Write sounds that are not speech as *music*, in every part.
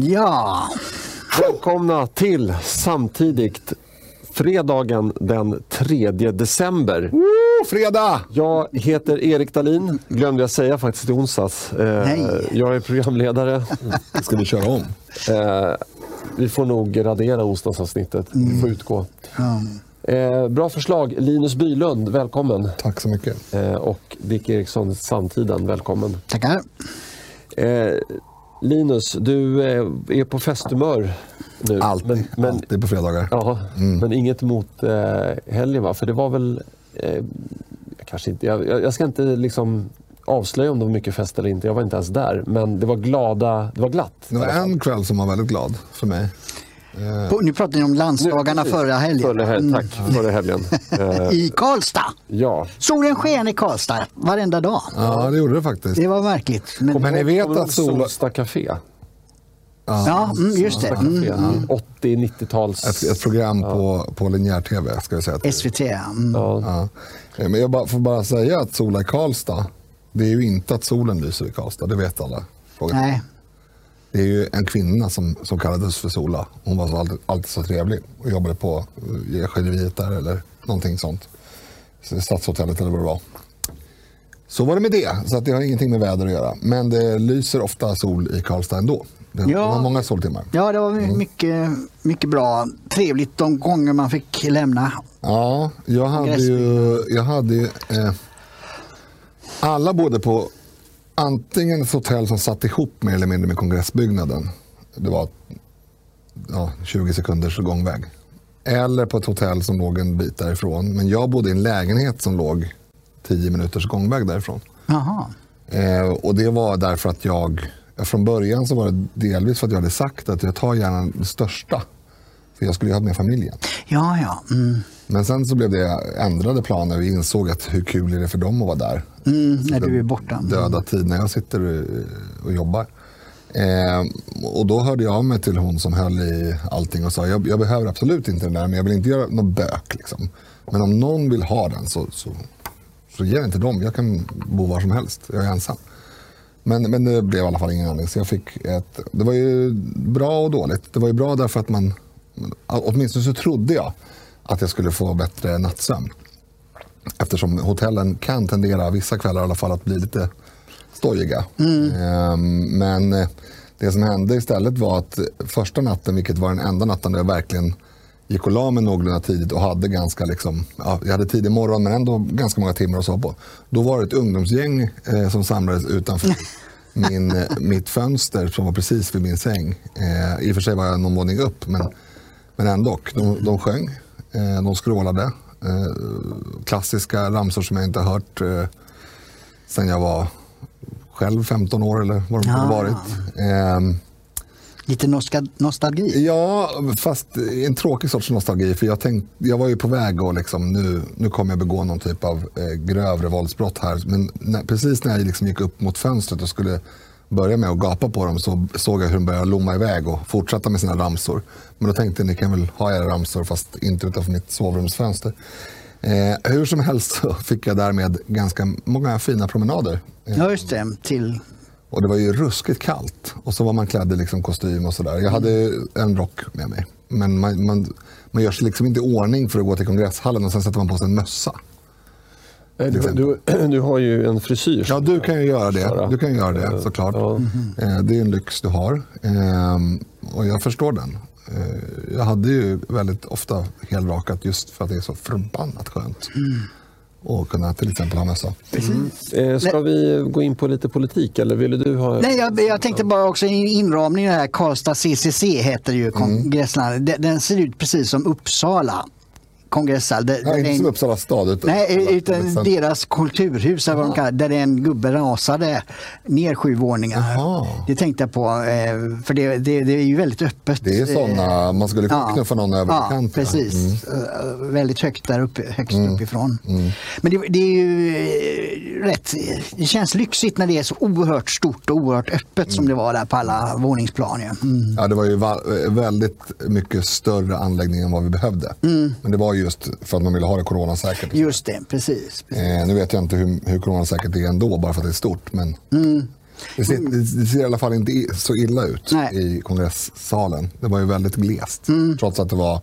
Ja. Välkomna till samtidigt fredagen den 3 december. Woo, fredag! Jag heter Erik Dahlin, glömde jag säga faktiskt i onsdags. Eh, Nej. Jag är programledare. Ska vi köra om? Eh, vi får nog radera onsdagsavsnittet. Det får utgå. Eh, bra förslag. Linus Bylund, välkommen. Tack så mycket. Eh, och Dick Eriksson, Samtiden, välkommen. Tackar. Eh, Linus, du eh, är på festhumör nu. Alltid, Men, men, alltid på fredagar. ja, men inget mot eh, helgen va? För det var väl... Eh, kanske inte, jag jag ska inte liksom avslöja om det var mycket fest eller inte. Jag var inte ens där. Men det var glada, det var glatt. Det var en kväll som var väldigt glad för mig. På, nu pratar ni om landsdagarna Precis. förra helgen. Förra helgen, tack. Förra helgen. *laughs* Eh, I Karlstad. ja. Solen sken i Karlstad varenda dag. Ja, det gjorde det faktiskt. Det var märkligt. Men, Men ni vet att Sola... Solsta Café? ja, mm, just det. Mm. Café. 80-90-tals... Ett, ett program på, på linjär-tv, ska vi säga. SVT. Mm. Ja. Ja. Eh, Men jag bara, får bara säga att Sola i Karlstad, det är ju inte att solen lyser i Karlstad, det vet alla. Frågan. Nej. Det är ju en kvinna som, som kallades för Sola. Hon var så alltid, alltid så trevlig och jobbade på eh, Gärdesjögeriet där eller någonting sånt. Så Stadshotellet eller vad det var. Så var det med det, så att det har ingenting med väder att göra. Men det lyser ofta sol i Karlstad ändå. Det Ja. var många soltimmar. Ja, det var mycket, mycket bra. Trevligt de gånger man fick lämna. Ja, jag hade ju... Jag hade ju eh, alla bodde på antingen ett hotell som satt ihop mer eller mindre med kongressbyggnaden. Det var ja, 20 sekunders gångväg. Eller på ett hotell som låg en bit därifrån. Men jag bodde i en lägenhet som låg 10 minuters gångväg därifrån. Eh, och det var därför att jag, ja, från början så var det delvis för att jag hade sagt att jag tar gärna det största. För jag skulle ju ha med familjen. Ja, ja. Mm. Men sen så blev det ändrade planer. Vi insåg att hur kul är det för dem att vara där. Mm, när du är borta. Döda tid när jag sitter och jobbar. Eh, och då hörde jag av mig till hon som höll i allting och sa jag, jag behöver absolut inte den där men jag vill inte göra något bök. Liksom. Men om någon vill ha den så, så, så ge den till dem. Jag kan bo var som helst. Jag är ensam. Men, men det blev i alla fall ingen anledning. Så jag fick ett, det var ju bra och dåligt. Det var ju bra därför att man, åtminstone så trodde jag att jag skulle få bättre nattsömn. Eftersom hotellen kan tendera, vissa kvällar i alla fall, att bli lite stojiga. Ehm, Men eh, det som hände istället var att första natten, vilket var den enda natten där jag verkligen gick och la mig någorlunda tidigt och hade ganska liksom, ja, jag hade tidig morgon men ändå ganska många timmar att sova på. Då var det ett ungdomsgäng eh, som samlades utanför *laughs* min, eh, mitt fönster som var precis vid min säng. Eh, I och för sig var jag någon våning upp men, men ändå. De, de sjöng, eh, de skrålade. Eh, klassiska ramsor som jag inte har hört eh, sen jag var själv 15 år eller vad de Ja. hade varit. Ehm, Lite nostalgi. Ja, fast en tråkig sorts nostalgi. För jag, tänkt, jag var ju på väg och liksom, nu, nu kommer jag begå någon typ av eh, grövre våldsbrott här. Men när, precis när jag liksom gick upp mot fönstret och skulle börja med att gapa på dem så såg jag hur de började lomma iväg och fortsätta med sina ramsor. Men då tänkte jag, ni kan väl ha era ramsor fast inte utanför mitt sovrumsfönster. Eh, hur som helst så fick jag därmed ganska många fina promenader. Ja, just det. Till... och det var ju ruskigt kallt. Och så var man klädd i liksom kostym och sådär. Jag hade en rock med mig. Men man, man, man gör sig liksom inte i ordning för att gå till kongresshallen och sen sätter man på sig en mössa. Nej, Du, du, *clears throat* du har ju en frisyr. Ja, du kan ju göra det. Du kan göra det såklart. Ja. Eh, Det är en lyx du har. Ehm, Och jag förstår den. Eh, Jag hade ju väldigt ofta helrakat just för att det är så förbannat skönt. Och kunna till exempel ha mössa. Eh, ska vi gå in på lite politik eller ville du ha... Nej, jag, jag tänkte bara också i inramning det här Karlstad CCC heter ju kongresslandet. Den, den ser ut precis som Uppsala kongressal. Det, Nej, det är inte en- som Uppsala stad. Utan Nej, utan deras kulturhus, vad de kallar, där en gubbe rasade ner sju våningar. Jaha. Det tänkte jag på, eh, för det, det, det är ju väldigt öppet. Det är sådana, man skulle kunna knuffa någon över ja, kanten. precis. Mm. Eh, väldigt högt där uppe, högst uppifrån. Men det, det är ju eh, rätt, det känns lyxigt när det är så oerhört stort och oerhört öppet som det var där på alla våningsplan. Ja. Mm. Ja, det var ju väldigt mycket större anläggning än vad vi behövde. Men det var just för att man ville ha det coronasäkert. Just det, precis. Eh, nu vet jag inte hur, hur coronasäkert det är ändå, bara för att det är stort. Men, Det ser, det ser i alla fall inte så illa ut Nej. i kongressalen. Det var ju väldigt glest, Mm. trots att det var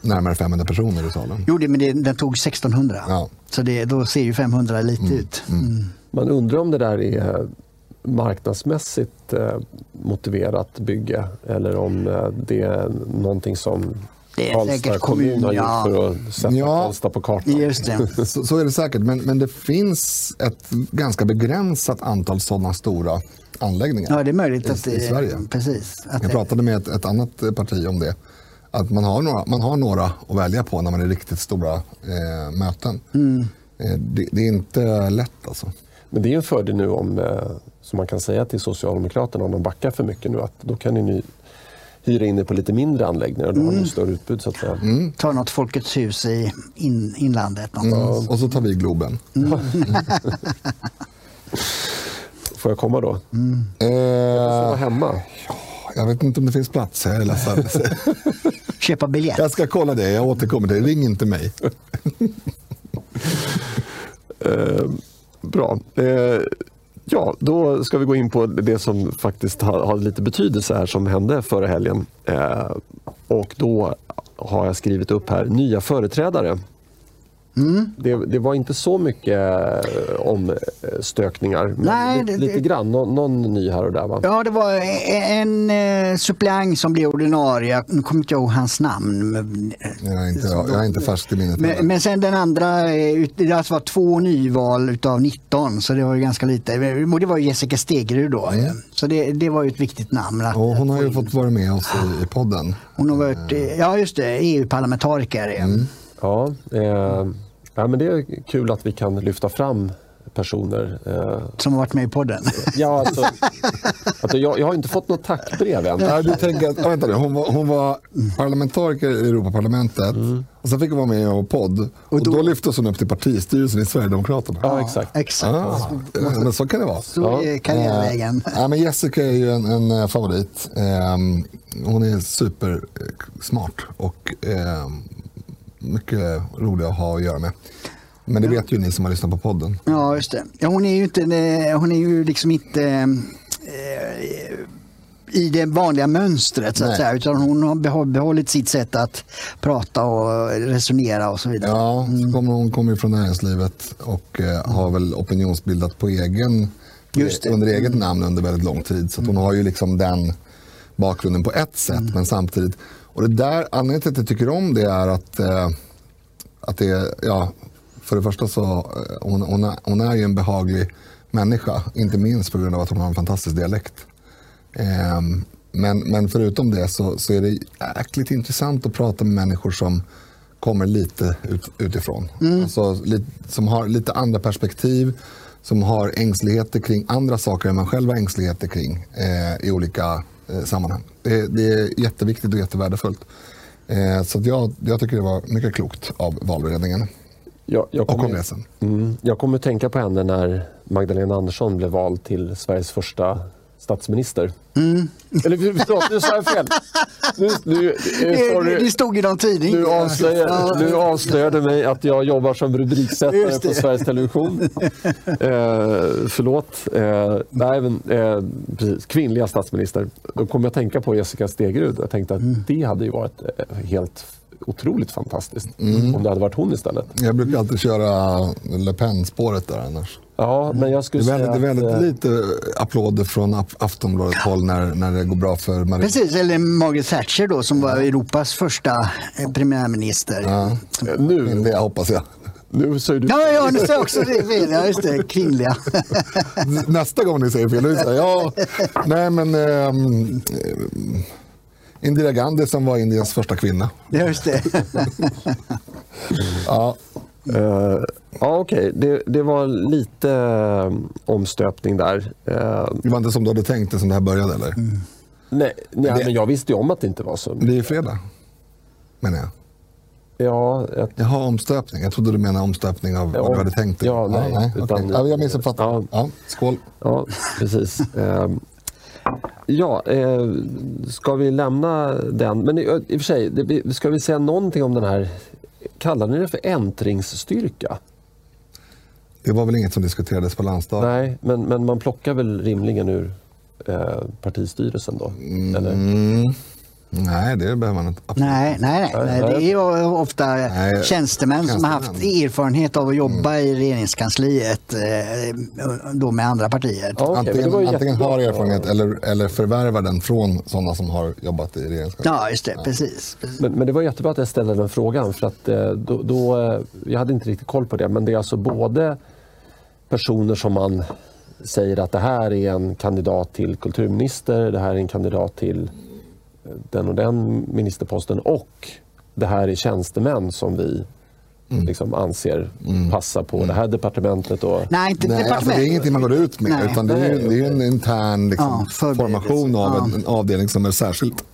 närmare 500 personer i salen. Jo, det, men det, den tog 1600. Ja. Så det, då ser ju 500 lite ut. Mm. Man undrar om det där är marknadsmässigt eh, motiverat bygge eller om eh, det är någonting som Det är Karlstad säkert kommun kommun, har ja. för att sätta Ja. Karlstad på kartan. Just det. *laughs* Så, så är det säkert, men, men det finns ett ganska begränsat antal sådana stora anläggningar Ja, det är möjligt i, att i det Sverige. Precis. Att Jag pratade med ett, ett annat parti om det. Att man har några, man har några att välja på när man är riktigt stora eh, möten. Mm. Eh, det, det är inte lätt alltså. Men det är ju en fördel nu om, eh, som man kan säga till Socialdemokraterna, om de backar för mycket nu, att då kan ni hyra in er på lite mindre anläggningar och då har ni större utbud så att säga. ta något Folkets hus i in, inlandet. Mm. någonstans. Och så tar vi Globen. *laughs* Får jag komma då? Eh, Får vara hemma? jag vet inte om det finns plats. Jag är ledsen. *laughs* Köpa biljett. Jag ska kolla det. Jag återkommer till det. Ring inte mig. *laughs* Eh, bra. Eh, ja, då ska vi gå in på det som faktiskt har, har lite betydelse här som hände förra helgen. Eh, och då har jag skrivit upp här nya företrädare. Det, det var inte så mycket eh, omstökningar, men Nej, lite, det- lite det- grann. Nå, någon ny här och där va? Ja, det var en eh, suppleant som blev ordinarie. Nu kommer inte jag ihåg hans namn. Jag är inte, jag är inte färsk i minnet. men, men sen den andra, eh, det alltså var två nyval utav 19 så det var ju ganska lite. Det var Jessica Stegrud då. Mm. Så det, det var ju ett viktigt namn. att- Och hon har ju fått vara med oss i, i podden. Hon har varit, eh, ja just det, EU-parlamentariker. Mm. Ja, eh, ja, men det är kul att vi kan lyfta fram personer. Eh, Som har varit med i podden. ja, alltså, alltså, jag, jag har inte fått något tackbrev än. Ja, du tänker att, ja, vänta nu, hon, var, hon var parlamentariker i Europaparlamentet och sen fick hon vara med i en podd. Och, då, lyftes hon upp till partistyrelsen i Sverigedemokraterna. Ja, exakt. Exakt. Ah, ja, men så kan det vara. Så Ja. är karriärvägen. Eh, ja, men Jessica är ju en, en eh, favorit. Ehm, hon är supersmart och ehm, mycket rolig att ha att göra med. Men det vet ju ni som har lyssnat på podden. Ja, just det. Ja, hon är ju inte, eh, hon är ju liksom inte eh, i det vanliga mönstret så att Nej. säga. Utan hon har behå- behållit sitt sätt att prata och resonera och så vidare. Ja, så kommer, hon kommer ju från näringslivet och eh, har väl opinionsbildat på egen, under eget namn under väldigt lång tid. Så hon har ju liksom den bakgrunden på ett sätt, men samtidigt. Och det där, anledningen till att jag tycker om det är att, eh, att det ja, för det första så, eh, hon, hon, är, hon är ju en behaglig människa, inte minst på grund av att hon har en fantastisk dialekt. Ehm, men, men förutom det så, så är det jäkligt intressant att prata med människor som kommer lite ut, utifrån. Alltså, lite, som har lite andra perspektiv, som har ängsligheter kring andra saker än man själv har ängsligheter kring eh, i olika eh, sammanhang. Det, det är jätteviktigt och jättevärdefullt. Eh, så jag, jag tycker det var mycket klokt av valberedningen Jag, jag, och kommer, kongressen. mm, jag kommer tänka på henne när Magdalena Andersson blev vald till Sveriges första statsminister. Eller förlåt, nu sa jag fel. Nu, nu, sorry. det stod i någon tidning. Nu, avslöjar, nu avslöjade mig att jag jobbar som rubriksättare på Sveriges Television. *laughs* Eh, förlåt. Eh, nej, men, eh, precis, kvinnliga statsminister. Då kom jag att tänka på Jessica Stegrud. Jag tänkte att Mm. det hade ju varit eh, helt otroligt fantastiskt Mm. om det hade varit hon istället. Jag brukar alltid köra Le Pen-spåret där annars. Ja, men jag Det skulle är väldigt, det är säga väldigt att, eh, lite applåder från Af- Aftonbladet håll när, när det går bra för Marie. Precis, eller Margaret Thatcher då som var Europas första eh, premiärminister. Ja, nu, Kvinnliga hoppas jag. nu säger du... ja, nu sa jag också det fel. Ja, just det, kvinnliga. Nästa gång ni säger fel, då så här, ja, nej men eh, Indira Gandhi som var Indiens första kvinna. Ja, just det. Ja, Eh, ja, okej. Det, det var lite eh, omstöpning där. Eh, det var inte som du hade tänkt det som det här började eller? nej, nej, Det- men jag visste ju om att det inte var så. Det är fredag, menar jag. Ja, jag, Jaha, omstöpning. Jag trodde du menade omstöpning av vad Ja, du hade tänkt dig. ja, nej, okej. utan- ja, jag missuppfattade. Ja. Ja. skål. ja precis. Ja, eh, ska vi lämna den? Men i, i och för sig, det, ska vi säga någonting om den här, kallar ni det för äntringsstyrka? Det var väl inget som diskuterades på landsdagen? Nej, men, men man plockar väl rimligen ur eh, partistyrelsen då? Eller? Mm. Nej, det behöver man inte. Absolut. Nej, nej, nej. Det är ju ofta Nej, tjänstemän som har haft erfarenhet av att jobba i regeringskansliet eh, då med andra partier. Ja, det antingen antingen har erfarenhet eller, eller förvärvar den från sådana som har jobbat i regeringskansliet. Ja, just det. Precis. precis. Men, men det var jättebra att jag ställde den frågan för att eh, då, då, eh, jag hade inte riktigt koll på det. Men det är alltså både personer som man säger att det här är en kandidat till kulturminister, det här är en kandidat till den och den ministerposten och det här är tjänstemän som vi liksom anser passar på det här departementet. Och, Nej, inte Nej, alltså departement. det är ingenting man går ut med, Nej. utan det är, ju- det är en intern liksom, Ja, formation av Ja. en, en avdelning som är särskilt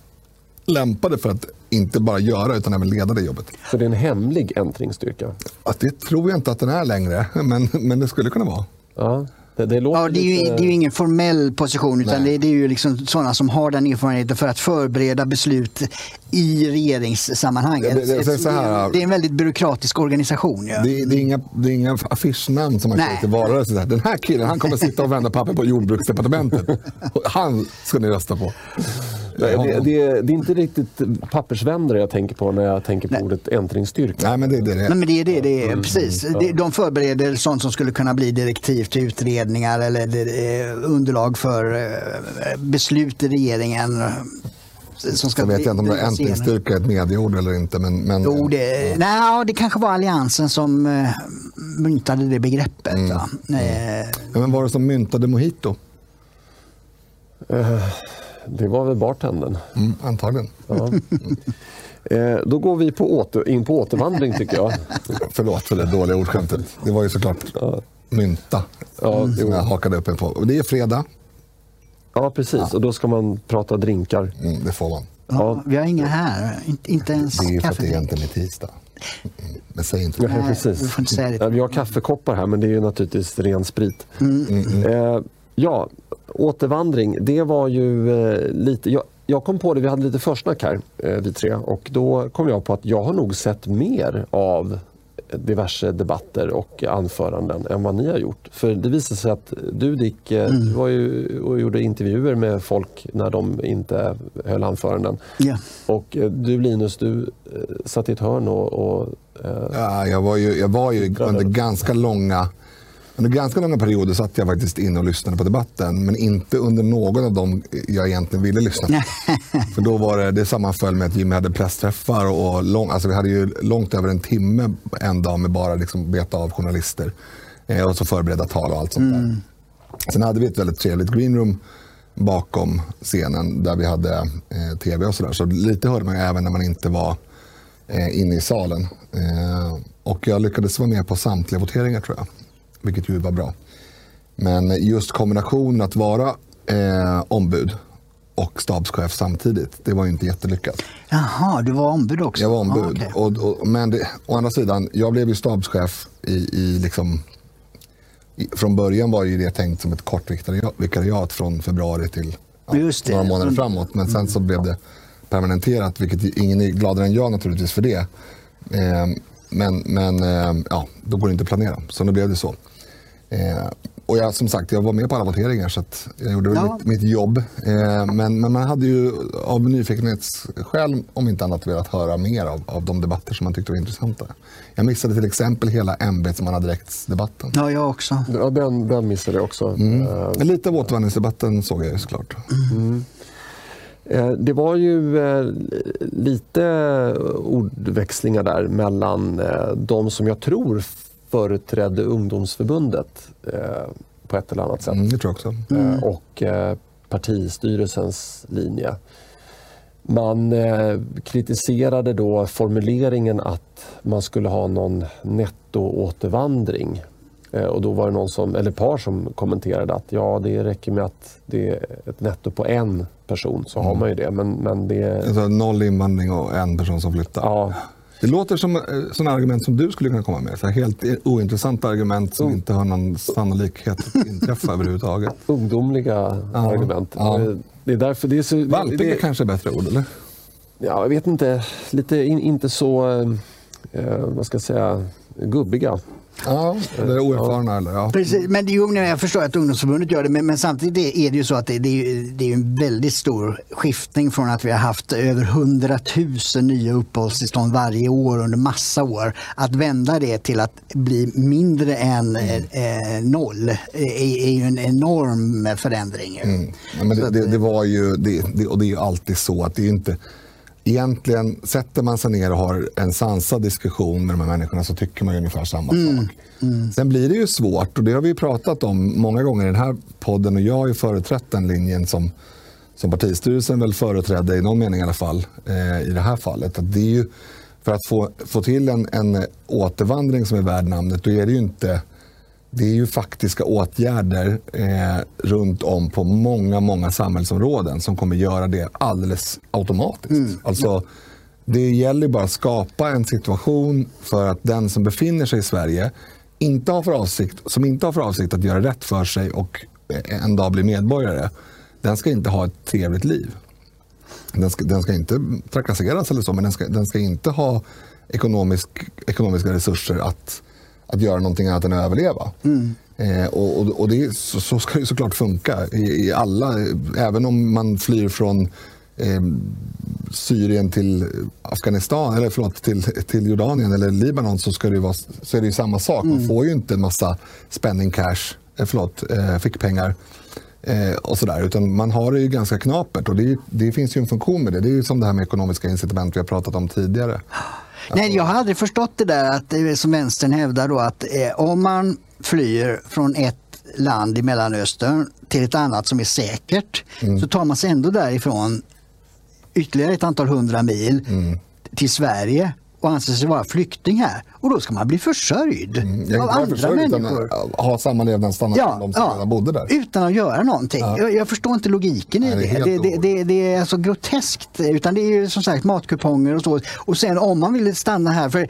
lämpade för att inte bara göra utan även leda det jobbet. så det är en hemlig äntringsstyrka. Att det tror jag inte att den är längre, *laughs* men, men det skulle kunna vara. Ja, det, det Ja, det, är ju, lite... det är ju ingen formell position utan det, det är ju liksom sådana som har den erfarenheten för att förbereda beslut i regeringssammanhang. Det- det- det- det är en väldigt byråkratisk organisation. Ja. Det, det, är inga, det är inga affischnamn som man Nej. kör till valrörelsen. Så här, Den här killen han kommer sitta och vända papper på jordbruksdepartementet. Han ska ni rösta på. Nej, det, det, det är inte riktigt pappersvändare jag tänker på när jag tänker på ordet ändringsstyrka. Nej, men det är det. Nej, men det är det, det är, precis. Det- De förbereder sånt som skulle kunna bli direktiv till utredningar eller eh, underlag för eh, beslut i regeringen. Som ska Jag vet inte om det är äntlingsstyrka ett medieord eller inte. Men, men, Jo, det, nej, det kanske var Alliansen som eh, myntade det begreppet. Mm. Va? Eh, Ja, men var det som myntade mojito? Det var väl bartendern. Mm, antagligen. Ja. Eh, då går vi på åter, in på återvandring tycker jag. *laughs* Förlåt för det dåliga ordskämtet. Det var ju såklart mynta Ja, som jag hakade upp en på. Det är fredag. Ja, precis. Och då ska man prata drinkar. Mm, det får man. ja, vi har inga här, inte, inte ens Det är ju för att kaffe. det egentligen är tisdag. Mm, men säg inte Ja, det. Nej, precis. inte säga det. Ja, Vi har kaffekoppar här, men det är ju naturligtvis ren sprit. Eh, ja, återvandring, det var ju eh, lite... Jag, jag kom på det, vi hade lite försnack här, eh, vi tre. Och då kom jag på att jag har nog sett mer av diverse debatter och anföranden än vad ni har gjort. För det visade sig att du Dick, eh, du var ju och gjorde intervjuer med folk när de inte höll anföranden. Ja. Och eh, du Linus, du eh, satt i ett hörn och, och Ja, jag var ju, jag var ju under ganska långa under ganska långa perioder satt jag faktiskt inne och lyssnade på debatten. Men inte under någon av dem jag egentligen ville lyssna på. *laughs* För då var det, det sammanföll med att Jimmy hade pressträffar och lång, alltså vi hade ju långt över en timme en dag med bara liksom beta av journalister. Eh, och så förbereda tal och allt sånt där. Sen hade vi ett väldigt trevligt greenroom bakom scenen där vi hade eh, tv och sådär. Så lite hörde man ju även när man inte var eh, inne i salen. Eh, och jag lyckades vara med på samtliga voteringar tror jag. Vilket ju var bra. Men just kombinationen att vara eh, ombud och stabschef samtidigt, det var ju inte jättelyckat. Jaha, du var ombud också? Jag var ombud. Ja, okej. och, och, men det, å andra sidan, jag blev ju stabschef i, i liksom... I, från början var ju det tänkt som ett kort vikariat, från februari till ja, några månader Mm. framåt. Men sen så blev det permanenterat, vilket ingen är gladare än jag naturligtvis för det. Eh, men men eh, ja, då går det inte att planera, så nu blev det så. Eh, och jag, som sagt, jag var med på alla voteringar så att jag gjorde Ja. mitt, mitt jobb. Eh, men, men man hade ju av nyfikenhetsskäl, om inte annat, velat höra mer av, av de debatter som man tyckte var intressanta. Jag missade till exempel hela ämbetsmannadirektsdebatten. Ja, jag också. Ja, den, den missade jag också. Eh, Men Lite av återvandringsdebatten såg jag ju såklart. eh, Det var ju eh, lite ordväxlingar där mellan eh, de som jag tror företrädde ungdomsförbundet eh, på ett eller annat sätt Mm, eh, och eh, partistyrelsens linje. Man eh, kritiserade då formuleringen att man skulle ha någon nettoåtervandring. Eh, och då var det någon som, eller ett par som kommenterade att ja, det räcker med att det är ett netto på en person så har man ju det. Men, men det... Alltså, noll invandring och en person som flyttar. Ja, Det låter som eh, sådana argument som du skulle kunna komma med. Så helt ointressanta argument som Mm. inte har någon sannolikhet att inträffa överhuvudtaget. *laughs* ungdomliga argument. ja. Det är därför det är så... Valpig det, är kanske är bättre ord, eller? Ja, jag vet inte. Lite in, inte så, eh, vad ska jag säga, gubbiga. Ja, eller oerfarna. Eller, ja. Precis, men jo, jag förstår att ungdomsförbundet gör det, men, men samtidigt är det ju så att det, det, är, det är en väldigt stor skiftning från att vi har haft över 100 000 nya uppehållstillstånd varje år under massa år. Att vända det till att bli mindre än mm. eh, noll är, är, ju en enorm förändring. Mm. Ja, men det, det, det, var ju, det, och det är ju alltid så att det är inte egentligen, sätter man sig ner och har en sansad diskussion med de här människorna så tycker man ungefär samma mm. sak. Mm. Sen blir det ju svårt och det har vi pratat om många gånger i den här podden och jag har ju företrätt den linjen som, som partistyrelsen väl företrädde i någon mening i alla fall eh, i det här fallet. Att det är ju, för att få, få till en, en återvandring som är värd namnet då är det ju inte det är ju faktiska åtgärder eh, runt om på många, många samhällsområden som kommer göra det alldeles automatiskt. Mm. Alltså, det gäller bara att skapa en situation för att den som befinner sig i Sverige inte har för avsikt, som inte har för avsikt att göra rätt för sig och en dag bli medborgare, den ska inte ha ett trevligt liv. Den ska, den ska inte trakasseras eller så, men den ska, den ska inte ha ekonomisk, ekonomiska resurser att att göra någonting annat än att överleva. Mm. Eh, och, och, och, det, så, så, ska det såklart funka i, i, alla, även om man flyr från eh, Syrien till Afghanistan, eller förlåt, till, till Jordanien eller Libanon så, ska det vara, så är det samma sak. Mm. Man får ju inte en massa spending cash, eh, förlåt, eh, fickpengar eh, och sådär. Utan man har det ju ganska knapert och det, det finns ju en funktion med det. Det är ju som det här med ekonomiska incitament vi har pratat om tidigare. *gasps* Nej, jag har aldrig förstått det där att, eh, som vänstern hävdar då, att eh, om man flyr från ett land i Mellanöstern till ett annat som är säkert mm. så tar man sig ändå därifrån ytterligare ett antal hundra mil mm. till Sverige och anser sig vara flykting här. Och då ska man bli försörjd mm, av andra försörjd, människor. ha samma levnadsstandard ja, som de som ja, redan bodde där. Utan att göra någonting. Ja. Jag, jag, förstår inte logiken i Nej, det. Det, det, det, det, är alltså groteskt. Utan det är ju som sagt matkuponger och så. Och sen om man vill stanna här. för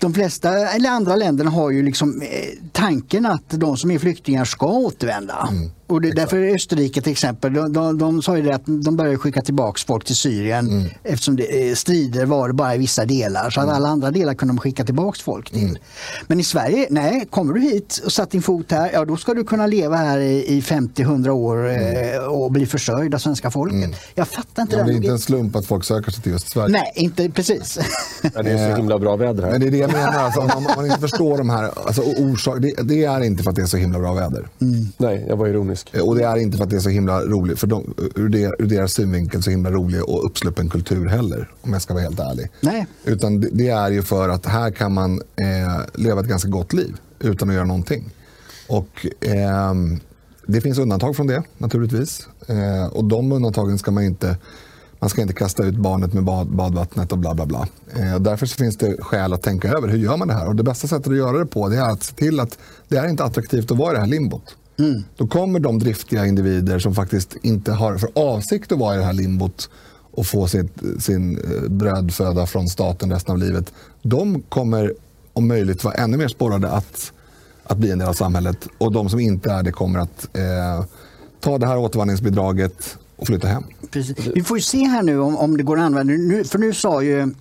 de flesta eller andra länderna har ju liksom eh, tanken att de som är flyktingar ska återvända. Mm. Och det, därför är Österrike till exempel, de, de, de sa ju det att de började skicka tillbaka folk till Syrien mm. eftersom det, eh, strider var det bara i vissa delar. Så att mm. alla andra delar kunde de skicka tillbaka folk till. Mm. Men i Sverige, nej, kommer du hit och satt din fot här, ja då ska du kunna leva här i, i 50-100 år mm. eh, och bli försörjd av svenska folket. Mm. Jag fattar inte ja, det. är inte en slump att folk söker sig till just Sverige. Nej, inte precis. *laughs* Men det är så himla bra väder här. Men det är det jag menar, alltså, om man, inte förstår de här, alltså, orsak, det, det, är inte för att det är så himla bra väder. Nej, jag var ironisk. Och det är inte för att det är så himla roligt, för de, ur, det, ur deras synvinkel så himla rolig och uppsluppen kultur heller, om jag ska vara helt ärlig. Nej. Utan det, det är ju för att här kan man eh, leva ett ganska gott liv utan att göra någonting. Och eh, det finns undantag från det naturligtvis. Eh, och de undantagen ska man inte man ska inte kasta ut barnet med bad, badvattnet och bla bla bla. Eh, därför finns det skäl att tänka över hur gör man det här. Och det bästa sättet att göra det på det är att se till att det är inte attraktivt att vara i det här limbot. Mm. Då kommer de driftiga individer som faktiskt inte har för avsikt att vara i det här limbot och få sitt, sin eh, brödföda från staten resten av livet. De kommer om möjligt vara ännu mer sporrade att, att bli en del av samhället. Och de som inte är det kommer att eh, ta det här återvandringsbidraget och flytta hem. Precis. Vi får ju se här nu om, om det går att använda. Nu, för nu sa ju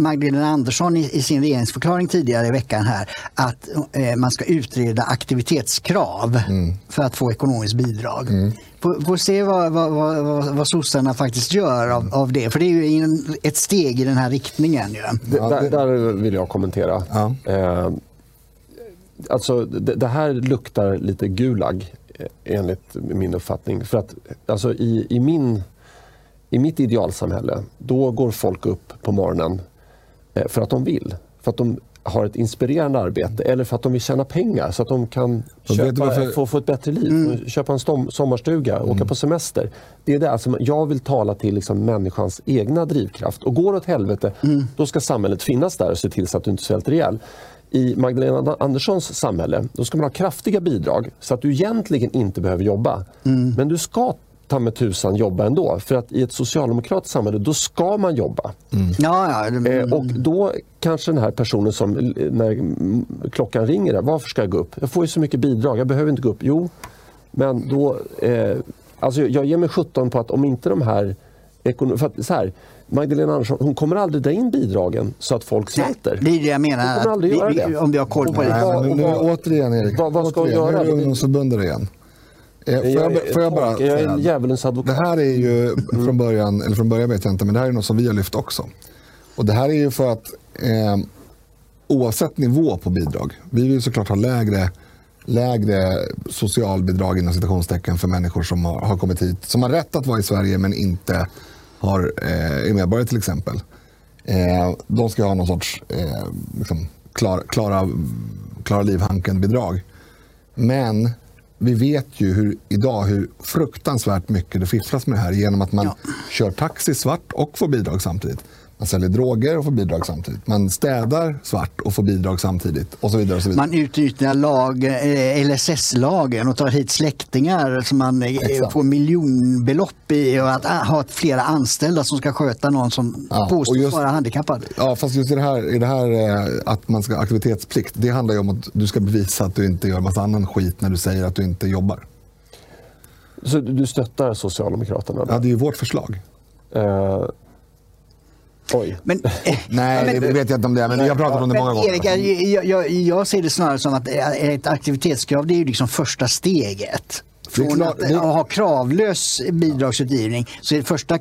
Magdalena Andersson i, i, sin regeringsförklaring tidigare i veckan här att eh, man ska utreda aktivitetskrav mm. för att få ekonomiskt bidrag. Mm. Får, får se vad, vad, vad, vad sossarna faktiskt gör av, av, det, för det är ju en, ett steg i den här riktningen. Ju. Det, där, där, vill jag kommentera. Ja. Eh, alltså, det, det, här luktar lite Gulag eh, enligt min uppfattning. För att alltså, i, i, min, i mitt idealsamhälle, då går folk upp på morgonen för att de vill. För att de har ett inspirerande arbete eller för att de vill tjäna pengar så att de kan köpa, varför... få, få ett bättre liv. Mm. Köpa en stom, sommarstuga, mm. åka på semester. Det är det. Alltså, jag vill tala till liksom människans egna drivkraft. Och går det åt helvete, mm. då ska samhället finnas där och se till så att du inte svälter ihjäl. I Magdalena Anderssons samhälle då ska man ha kraftiga bidrag så att du egentligen inte behöver jobba. Mm. Men du ska ta med tusan jobba ändå. För att i ett socialdemokratiskt samhälle, då ska man jobba. Mm. Ja, ja. Eh, och då kanske den här personen som, när klockan ringer, där, varför ska jag gå upp? Jag får ju så mycket bidrag, jag behöver inte gå upp. Jo, men då... Eh, alltså jag ger mig sjutton på att om inte de här För att, så här, Magdalena Andersson hon kommer aldrig dra in bidragen så att folk svälter. Det är det jag menar. Hon kommer aldrig göra det. Om vi har koll på det. Nej, nu, återigen Erik, vad, vad ska återigen, hon göra? Nu är ungdomsförbundet igen. Eh, får, jag, får jag bara jag är en djävulens advokat. Det här är ju från början, eller från början vet jag inte, men det här är något som vi har lyft också. Och det här är ju för att eh, oavsett nivå på bidrag, vi vill såklart ha lägre lägre socialbidrag inom citationstecken för människor som har, har, kommit hit, som har rätt att vara i Sverige men inte har, eh, är medborgare till exempel. Eh, de ska ha någon sorts eh, liksom, klara, klara, klara livhanken-bidrag. Men vi vet ju hur, idag hur fruktansvärt mycket det fifflas med det här genom att man ja. kör taxi svart och får bidrag samtidigt. Man säljer droger och får bidrag samtidigt. Man städar svart och får bidrag samtidigt. Och så vidare och så vidare. Man utnyttjar lag, eh, LSS-lagen och tar hit släktingar som man eh, Exakt. får miljonbelopp i och att ah, ha flera anställda som ska sköta någon som ja, påstås vara handikappad. Ja, fast just i det här, i det här eh, att man ska aktivitetsplikt, det handlar ju om att du ska bevisa att du inte gör massa annan skit när du säger att du inte jobbar. Så du stöttar Socialdemokraterna? Ja, det är ju vårt förslag. Uh... Oj. Men, *laughs* Nej, *laughs* men, det vet jag inte om det är, men jag har pratat om det många gånger. Erik, jag, jag, jag, ser det snarare som att ett aktivitetskrav det är liksom första steget. Från klart, att det... ha kravlös bidragsutgivning så det första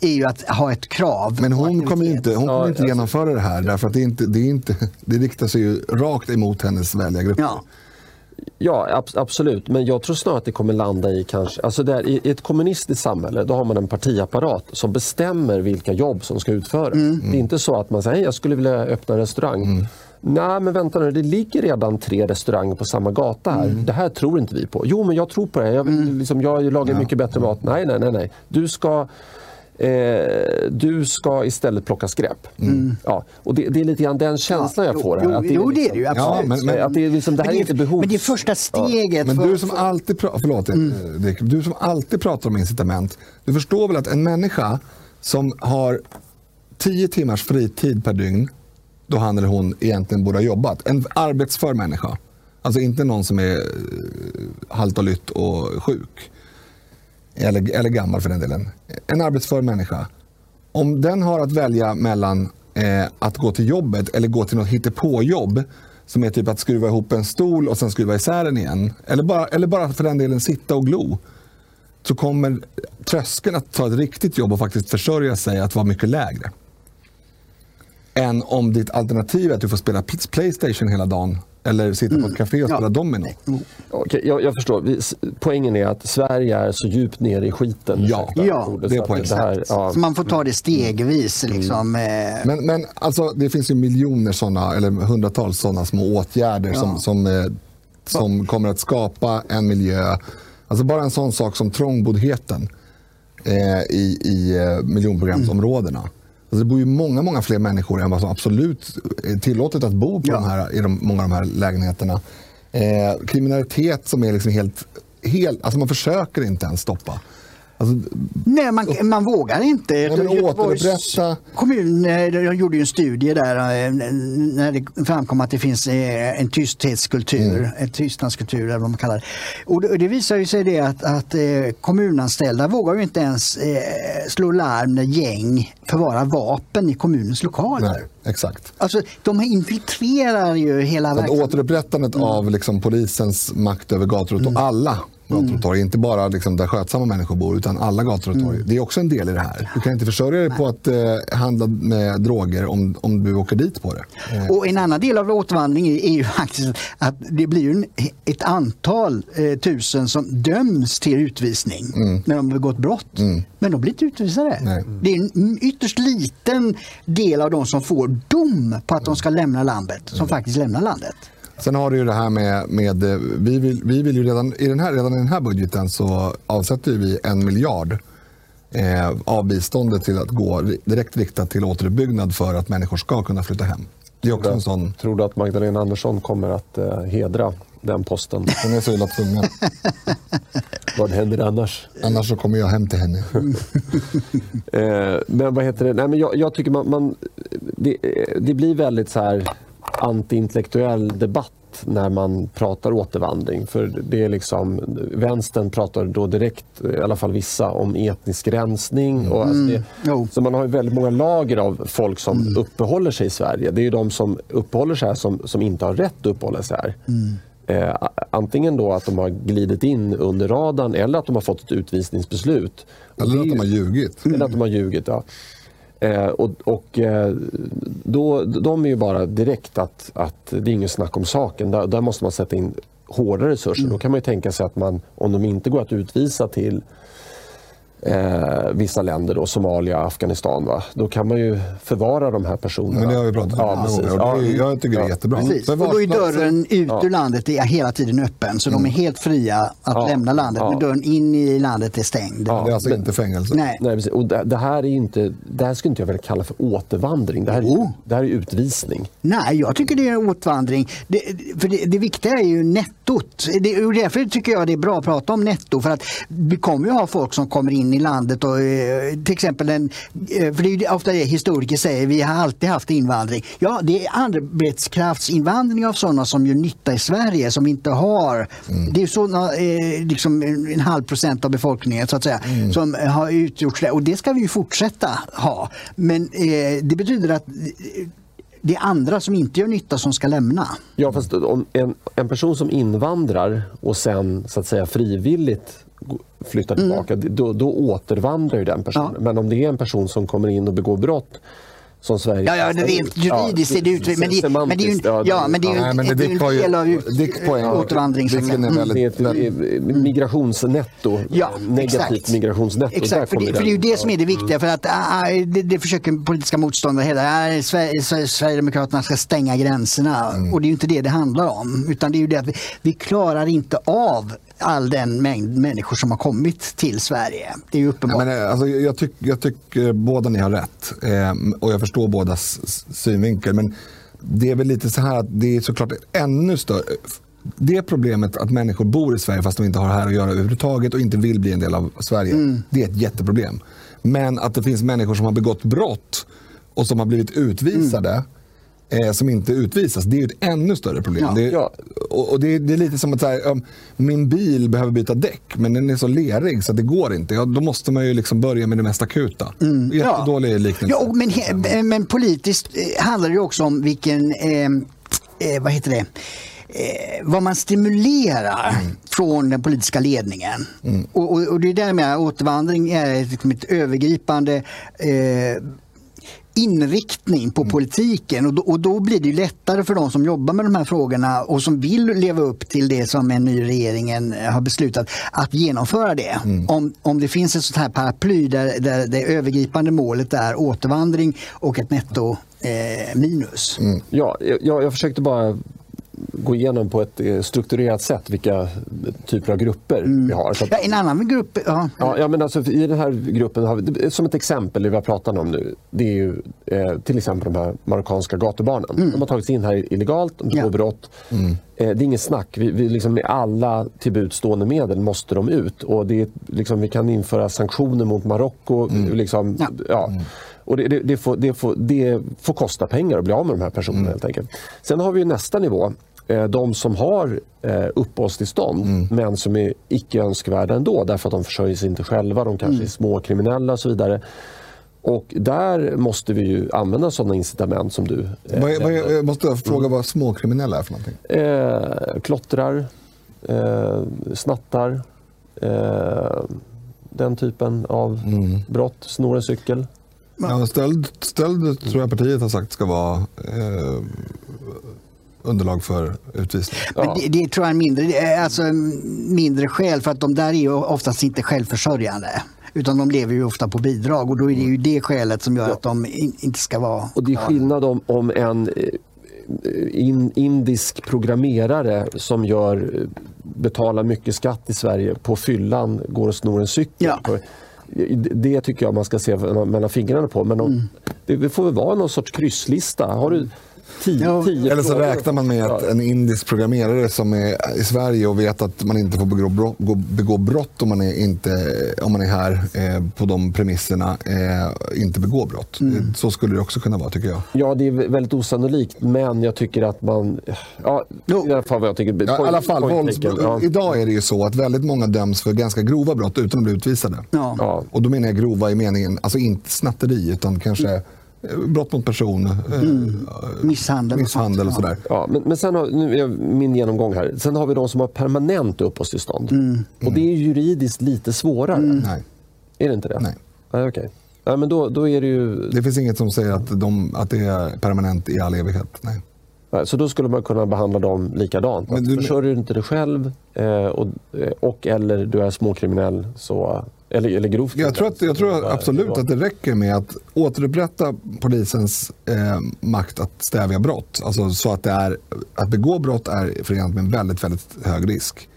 är ju att ha ett krav. Men hon kommer inte, hon kommer inte genomföra det här därför att det, inte, det, är inte, *laughs* det riktar sig ju rakt emot hennes väljargrupp. Ja. Ja, ab absolut. Men jag tror snarare att det kommer landa i kanske... Alltså där, i, ett kommunistiskt samhälle då har man en partiapparat som bestämmer vilka jobb som ska utföras. Mm. Det är inte så att man säger jag skulle vilja öppna en restaurang. Mm. Nej, men vänta nu. Det ligger redan tre restauranger på samma gata här. Mm. Det här tror inte vi på. Jo, men jag tror på det. Jag, mm. liksom, jag lagar ja. mycket bättre mat. Nej, nej, nej. nej. Du ska Eh, du ska istället plocka skräp. Mm. Ja, och det, det, är lite grann den känslan ja, jag får. Här, jo, att det, jo, det är det ju absolut. Ja, men, men, att det, är liksom, det här men är inte behov. Men det är första steget. Ja. Men du som, alltid pra- förlåt, mm. Eh, du som alltid pratar om incitament. Du förstår väl att en människa som har tio timmars fritid per dygn då han eller hon egentligen borde ha jobbat. En arbetsför människa. Alltså inte någon som är eh, halt och lytt och sjuk eller, eller gammal för den delen, en arbetsför människa. Om den har att välja mellan eh, att gå till jobbet eller gå till något hittepåjobb som är typ att skruva ihop en stol och sen skruva isär den igen. Eller bara, eller bara för den delen sitta och glo. Så kommer tröskeln att ta ett riktigt jobb och faktiskt försörja sig att vara mycket lägre. Än om ditt alternativ är att du får spela Playstation hela dagen eller sitta på ett café och spela ja. domino. Mm. Okay, jag, jag, förstår. Poängen är att Sverige är så djupt nere i skiten. Ja, ja det är poängen. Det ja. Så man får ta det stegvis. Mm. Liksom. Mm. Men, men alltså, det finns ju miljoner sådana, eller hundratals sådana små åtgärder ja. som, som, eh, som kommer att skapa en miljö. Alltså bara en sån sak som trångboddheten eh, i, i miljonprogramsområdena. Mm. Alltså det bor ju många, många fler människor än vad som absolut är tillåtet att bo på ja. de här, i de, många av de här lägenheterna. Eh, kriminalitet som är liksom helt, helt... Alltså man försöker inte ens stoppa. Alltså, Nej, man, man vågar inte. Nej, Göteborgs kommun eh, jag gjorde en studie där eh, när det framkom att det finns eh, en tysthetskultur, mm. en tystnadskultur eller vad man kallar det. Och det visar ju sig det att, att kommunanställda vågar ju inte ens slå larm när gäng förvarar vapen i kommunens lokaler. Nej, exakt. Alltså, de infiltrerar ju hela verksamheten. Återupprättandet mm. av liksom, polisens makt över gator och mm. alla gator och torg. Inte bara liksom där skötsamma människor bor, utan alla gator och torg. Mm. Det är också en del i det här. Du kan inte försörja dig på att eh, handla med droger om, om du åker dit på det. Eh. Och En annan del av återvandring är, är ju faktiskt att det blir en, ett antal eh, tusen som döms till utvisning mm. när de har begått brott. Mm. Men de blir inte utvisade. Nej. Det är en ytterst liten del av de som får dom på att de ska lämna landet som mm. faktiskt lämnar landet. Sen har du ju det här med, med vi, vill, vi vill ju redan i den här, redan i den här budgeten så avsätter vi en miljard eh, av biståndet till att gå direkt riktat till återuppbyggnad för att människor ska kunna flytta hem. Det är också en sån... Tror du att Magdalena Andersson kommer att eh, hedra den posten? *laughs* Hon är så illa tvungen. *laughs* vad händer annars? Annars så kommer jag hem till henne. *laughs* eh, men vad heter det? Nej, men jag, jag tycker man, man det, det, blir väldigt så här antiintellektuell debatt när man pratar återvandring. För det är liksom, vänstern pratar då direkt, i alla fall vissa, om etnisk rensning. Och alltså det, Jo. så man har ju väldigt många lager av folk som uppehåller sig i Sverige. Det är ju de som uppehåller sig här som, som inte har rätt att uppehålla sig här. Eh, a- antingen då att de har glidit in under radarn eller att de har fått ett utvisningsbeslut. Eller att de har ljugit. eller att de har ljugit. Ja. Eh, och och eh, då, de är ju bara direkt att, att det är inget snack om saken. Där, där måste man sätta in hårda resurser. Då kan man ju tänka sig att man, om de inte går att utvisa till eh, vissa länder, då, Somalia, Afghanistan, va? då kan man ju förvara de här personerna. Men det har vi pratat om Ja, precis. det är, Ja. jag tycker det är Ja. jättebra. Precis. Och då är dörren ut ur landet är hela tiden öppen. Så de är helt fria att Ja. lämna landet. Ja. Men dörren in i landet är stängd. Det är alltså men- inte fängelse. Nej. Nej, precis. Och det, det här är inte, det här skulle inte jag vilja kalla för återvandring. Det här är, Jo. det här är utvisning. Nej, jag tycker det är återvandring. Det, för det, det viktiga är ju nettot. Det, och därför tycker jag det är bra att prata om netto. För att vi kommer ju ha folk som kommer in i landet och eh, till exempel en, eh, för det är ju ofta det historiker säger, vi har alltid haft invandring. Ja, det är arbetskraftsinvandring av sådana som gör nytta i Sverige som vi inte har. Det är sådana, eh, liksom en halv procent av befolkningen så att säga, som har utgjorts det. Och det ska vi ju fortsätta ha. Men eh, det betyder att det är andra som inte gör nytta som ska lämna. Ja, fast om en, en person som invandrar och sen så att säga frivilligt flyttar tillbaka, då, då återvandrar ju den personen. Mm. Ja. Men om det är en person som kommer in och begår brott som Sverige... Ja, ja det rent juridiskt är det ut, men det, men det är ju, semantiskt, ja, men det är ju Nej, en, men det en ju- del av ut, poäng- återvandring. så att Dicken säga. är Mm. väldigt- migrationsnetto, Ja, negativt exakt. migrationsnetto. Exakt, för det, för det är ju det som är det viktiga. För att ah, det, det försöker politiska motståndare hela Sver- Sver- Sverigedemokraterna ska stänga gränserna. Och det är ju inte det det handlar om. Utan det är ju det att vi, vi klarar inte av all den mängd människor som har kommit till Sverige. Det är uppenbart. men, eh, alltså, jag, tyck, tycker båda ni har rätt eh, och jag förstår bådas synvinkel. Men det är väl lite så här att det är såklart ännu större. Det problemet att människor bor i Sverige fast de inte har här att göra överhuvudtaget och inte vill bli en del av Sverige. Det är ett jätteproblem. Men att det finns människor som har begått brott och som har blivit utvisade eh, som inte utvisas, det är ju ett ännu större problem. Ja. Det, är- Ja. och, och det, är- det är lite som att så här, um, min bil behöver byta däck men den är så lerig så det går inte. Ja, då måste man ju liksom börja med det mest akuta. Jättedålig liknelse. Ja, men, he, men politiskt eh, handlar det också om vilken, eh, eh, vad heter det, eh, vad man stimulerar från den politiska ledningen. Och, och, och det är där med återvandring är liksom ett övergripande eh, inriktning på politiken och då, och då blir det lättare för de som jobbar med de här frågorna och som vill leva upp till det som en ny regeringen har beslutat att genomföra det. Om, om det finns ett sånt här paraply där, där det övergripande målet är återvandring och ett netto eh, minus. Ja, jag, jag försökte bara gå igenom på ett eh, strukturerat sätt vilka typer av grupper vi har. Så att, Ja, en annan grupp, ja, Ja, ja, men alltså, I den här gruppen, har vi, som ett exempel, det vi har pratat om nu, det är ju eh, till exempel de här marockanska gatubarnen. De har tagits in här illegalt, de begår Ja. brott. Eh, det är inget snack. Vi, vi liksom med alla till buds stående medel måste de ut. Och det är, liksom, vi kan införa sanktioner mot Marocko. Liksom, Ja. ja. Och det, det, det, får, det, får, det får kosta pengar att bli av med de här personerna helt enkelt. Sen har vi ju nästa nivå. Eh, De som har eh, uppehållstillstånd men som är icke önskvärda ändå därför att de försörjer sig inte själva, de kanske är småkriminella och så vidare. Och där måste vi ju använda sådana incitament som du eh, Vad vad jag måste fråga vad småkriminella är för någonting. eh, klottrar, eh, snattar, eh, den typen av brott, snor en cykel. Ja, stöld, stöld tror jag partiet har sagt ska vara eh, underlag för utvisning. Men Ja. det, det tror jag är mindre, alltså mindre skäl för att de där är ju oftast inte självförsörjande. Utan de lever ju ofta på bidrag och då är det ju det skälet som gör att de in, inte ska vara Och det är skillnad om, om en eh, in, indisk programmerare som gör, betalar mycket skatt i Sverige på fyllan går och snor en cykel. Ja. Det tycker jag man ska se mellan fingrarna på. Men om, det, det får väl vara någon sorts krysslista. Har du, tio, ja. tio Eller så räknar man med att en indisk programmerare som är i Sverige och vet att man inte får begå brott, begå brott om, man är inte, om man är här eh, på de premisserna, eh, inte begår brott. Mm. Så skulle det också kunna vara tycker jag. Ja, det är väldigt osannolikt, men jag tycker att man... Ja, I alla fall, vad jag tycker, ja, i alla fall vålds, ja. Idag är det ju så att väldigt många döms för ganska grova brott utan att bli utvisade. Ja. Och då menar jag grova i meningen, alltså inte snatteri utan kanske mm brott mot person, eh, mm. misshandel, misshandel och sådär. Ja, men, men sen har, nu är min genomgång här. Sen har vi de som har permanent uppehållstillstånd. Mm. Och det är juridiskt lite svårare. Mm. Nej. Är det inte det? Nej. Ah, okay. ja, men då, då är det ju... Det finns inget som säger att, de, att det är permanent i all evighet. Nej. Så då skulle man kunna behandla dem likadant. Men du... Försörjer du inte dig själv eh, och, eh, och, eller du är småkriminell så eller, eller grovt jag tror, att, jag tror absolut att det räcker med att återupprätta polisens eh, makt att stävja brott. Alltså så att, det är, att begå brott är förenat med en väldigt, väldigt hög risk.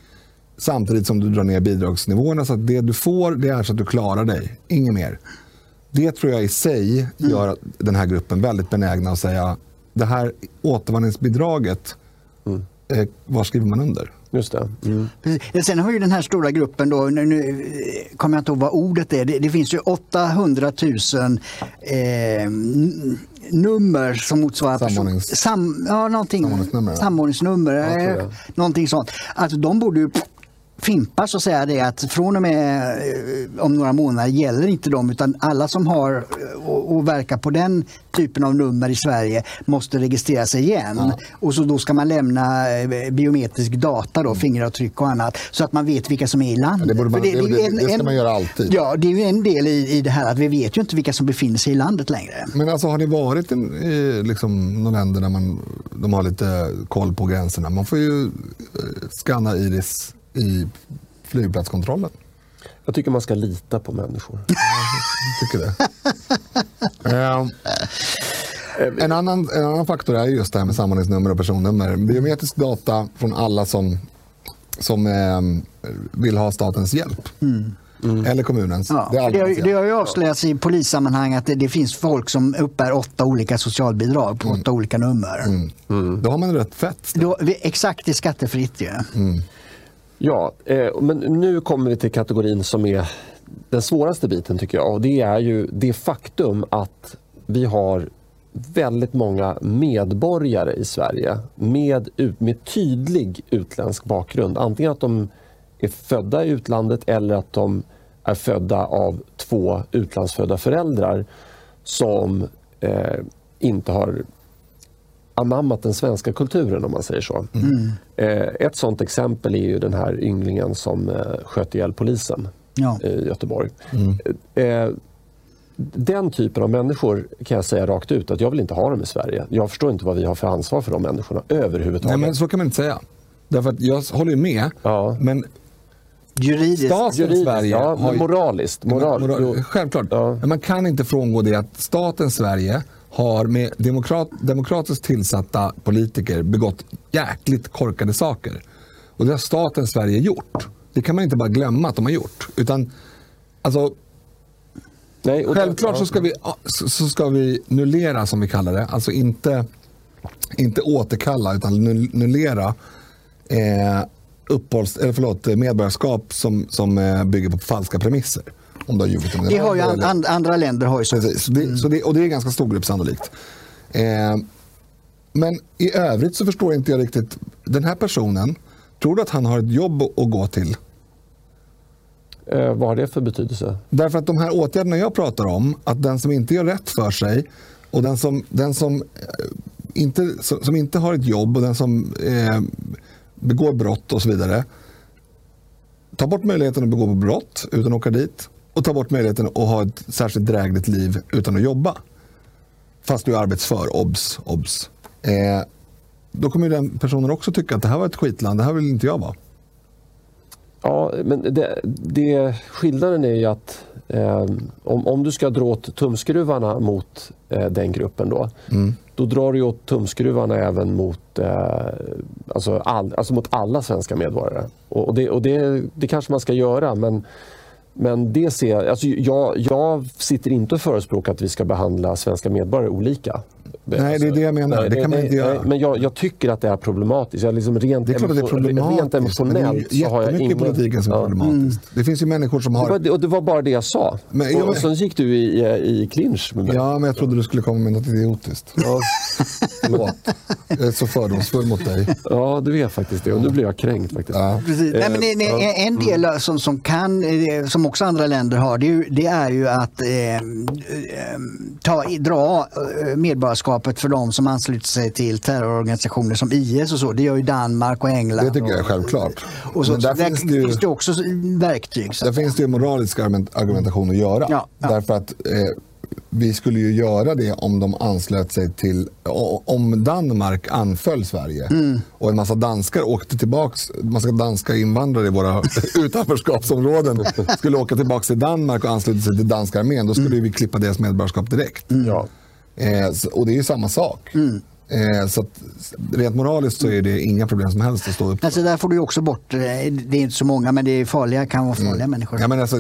Samtidigt som du drar ner bidragsnivåerna så att det du får det är så att du klarar dig, inget mer. Det tror jag i sig mm. gör mm. den här gruppen väldigt benägna att säga det här återvandringsbidraget, mm. eh, var skriver man under? Just det. Mm. Sen har ju den här stora gruppen, då, nu, nu kommer jag inte ihåg vad ordet är, det, det finns ju 800 000 eh, nummer som motsvarar Samordnings... Sam, ja, någonting, samordningsnummer. samordningsnummer ja, någonting sånt. Alltså, de borde ju fimpa så säga det att från och med eh, om några månader gäller inte de utan alla som har eh, och, och verkar på den typen av nummer i Sverige måste registrera sig igen. Ja. Och så då ska man lämna eh, biometrisk data, då, fingeravtryck och annat, så att man vet vilka som är i landet. Ja, det, man, det, det, det, en, det, ska man göra alltid. Ja, det är ju en del i, i det här att vi vet ju inte vilka som befinner sig i landet längre. Men alltså har ni varit i liksom, några länder där man, de har lite koll på gränserna? Man får ju skanna iris i flygplatskontrollen? Jag tycker man ska lita på människor. *laughs* Tycker det. Ehm, en, annan, en annan faktor är just det här med samordningsnummer och personnummer. Biometrisk data från alla som, som eh, vill ha statens hjälp. Mm. Mm. Eller kommunens. Ja, det, det, det, har ju avslöjats i polissammanhang att det, det, finns folk som uppbär åtta olika socialbidrag på mm. åtta olika nummer. Mm. mm. Då har man rätt fett. Då, exakt, det är skattefritt ju. Ja. Eh, men nu kommer vi till kategorin som är den svåraste biten tycker jag. Och det är ju det faktum att vi har väldigt många medborgare i Sverige med, med tydlig utländsk bakgrund. Antingen att de är födda i utlandet eller att de är födda av två utlandsfödda föräldrar som eh, inte har anammat den svenska kulturen om man säger så. Mm. Eh, ett sånt exempel är ju den här ynglingen som eh, sköt ihjäl polisen ja. i Göteborg. Mm. Eh, den typen av människor kan jag säga rakt ut att jag vill inte ha dem i Sverige. Jag förstår inte vad vi har för ansvar för de människorna överhuvudtaget. Nej, men så kan man inte säga. Därför att jag håller med, ja. men Juridiskt. Staten Juridiskt, Sverige ja, har moraliskt. Moral, moral, självklart. Ja. Men man kan inte frångå det att staten Sverige har med demokrat, demokratiskt tillsatta politiker begått jäkligt korkade saker. Och det har staten Sverige gjort. Det kan man inte bara glömma att de har gjort. Utan, alltså, Nej, självklart så ska, vi, så ska vi nullera, som vi kallar det. Alltså inte, inte återkalla, utan nullera eh, uppehålls, eller förlåt, medborgarskap som, som eh, bygger på falska premisser. Om du har ljugit det har ju an, an, andra länder har ju så. Precis, så, det, mm. så det, och det är en ganska stor grupp sannolikt. Eh, men i övrigt så förstår inte jag riktigt. Den här personen, tror du att han har ett jobb att gå till? Eh, vad har det för betydelse? Därför att de här åtgärderna jag pratar om, att den som inte gör rätt för sig och den som, den som, eh, inte, som inte har ett jobb och den som eh, begår brott och så vidare. Ta bort möjligheten att begå brott utan att åka dit och ta bort möjligheten att ha ett särskilt drägligt liv utan att jobba. Fast du är arbetsför, obs, obs. Eh, då kommer den personen också tycka att det här var ett skitland, det här vill inte jag vara. Ja, men det, det, skillnaden är ju att eh, om, om du ska dra åt tumskruvarna mot eh, den gruppen då, mm. då drar du åt tumskruvarna även mot, eh, alltså all, alltså mot alla svenska medborgare. Och, och, det, och det, det kanske man ska göra, men men det ser, alltså jag, jag sitter inte och förespråkar att vi ska behandla svenska medborgare olika. Nej, det är det jag menar. Nej, det kan man inte göra. men jag, jag, tycker att det är problematiskt. Jag liksom rent, det är klart att det är problematiskt. Rent emotionellt så har jag ingen... politiken som är problematiskt. Mm. Det finns ju människor som har... Det var, och det var bara det jag sa. Men, och, och sen gick du i, i, i clinch med mig. Ja, men jag trodde du skulle komma med något idiotiskt. Ja. Förlåt. Jag är så fördomsfull mot dig. Ja, du är faktiskt det. Och nu blir jag kränkt faktiskt. Ja. Precis. Nej, men det, det, en del mm. som, som kan, eh, som också andra länder har, det är, det är ju att eh, eh ta, dra eh, medborgarskapet för de som ansluter sig till terrororganisationer som IS och så. Det gör ju Danmark och England. Det tycker jag är självklart. Och så, Men där, så finns, det ju, finns det också verktyg. Så. Där finns det ju moralisk argumentation att göra. Ja, ja. Därför att eh, vi skulle ju göra det om de anslöt sig till, om Danmark anföll Sverige mm. och en massa danskar åkte tillbaks, massa danska invandrare i våra *laughs* utanförskapsområden skulle åka tillbaka till Danmark och ansluta sig till danska armén, då skulle mm. vi klippa deras medborgarskap direkt. Mm. Ja. Eh, och det är ju samma sak. Mm. Eh, så att, rent moraliskt så är det inga problem som helst att stå upp alltså, Där får du också bort, eh, det är inte så många men det är farliga, kan vara farliga mm. människor. Ja, men alltså,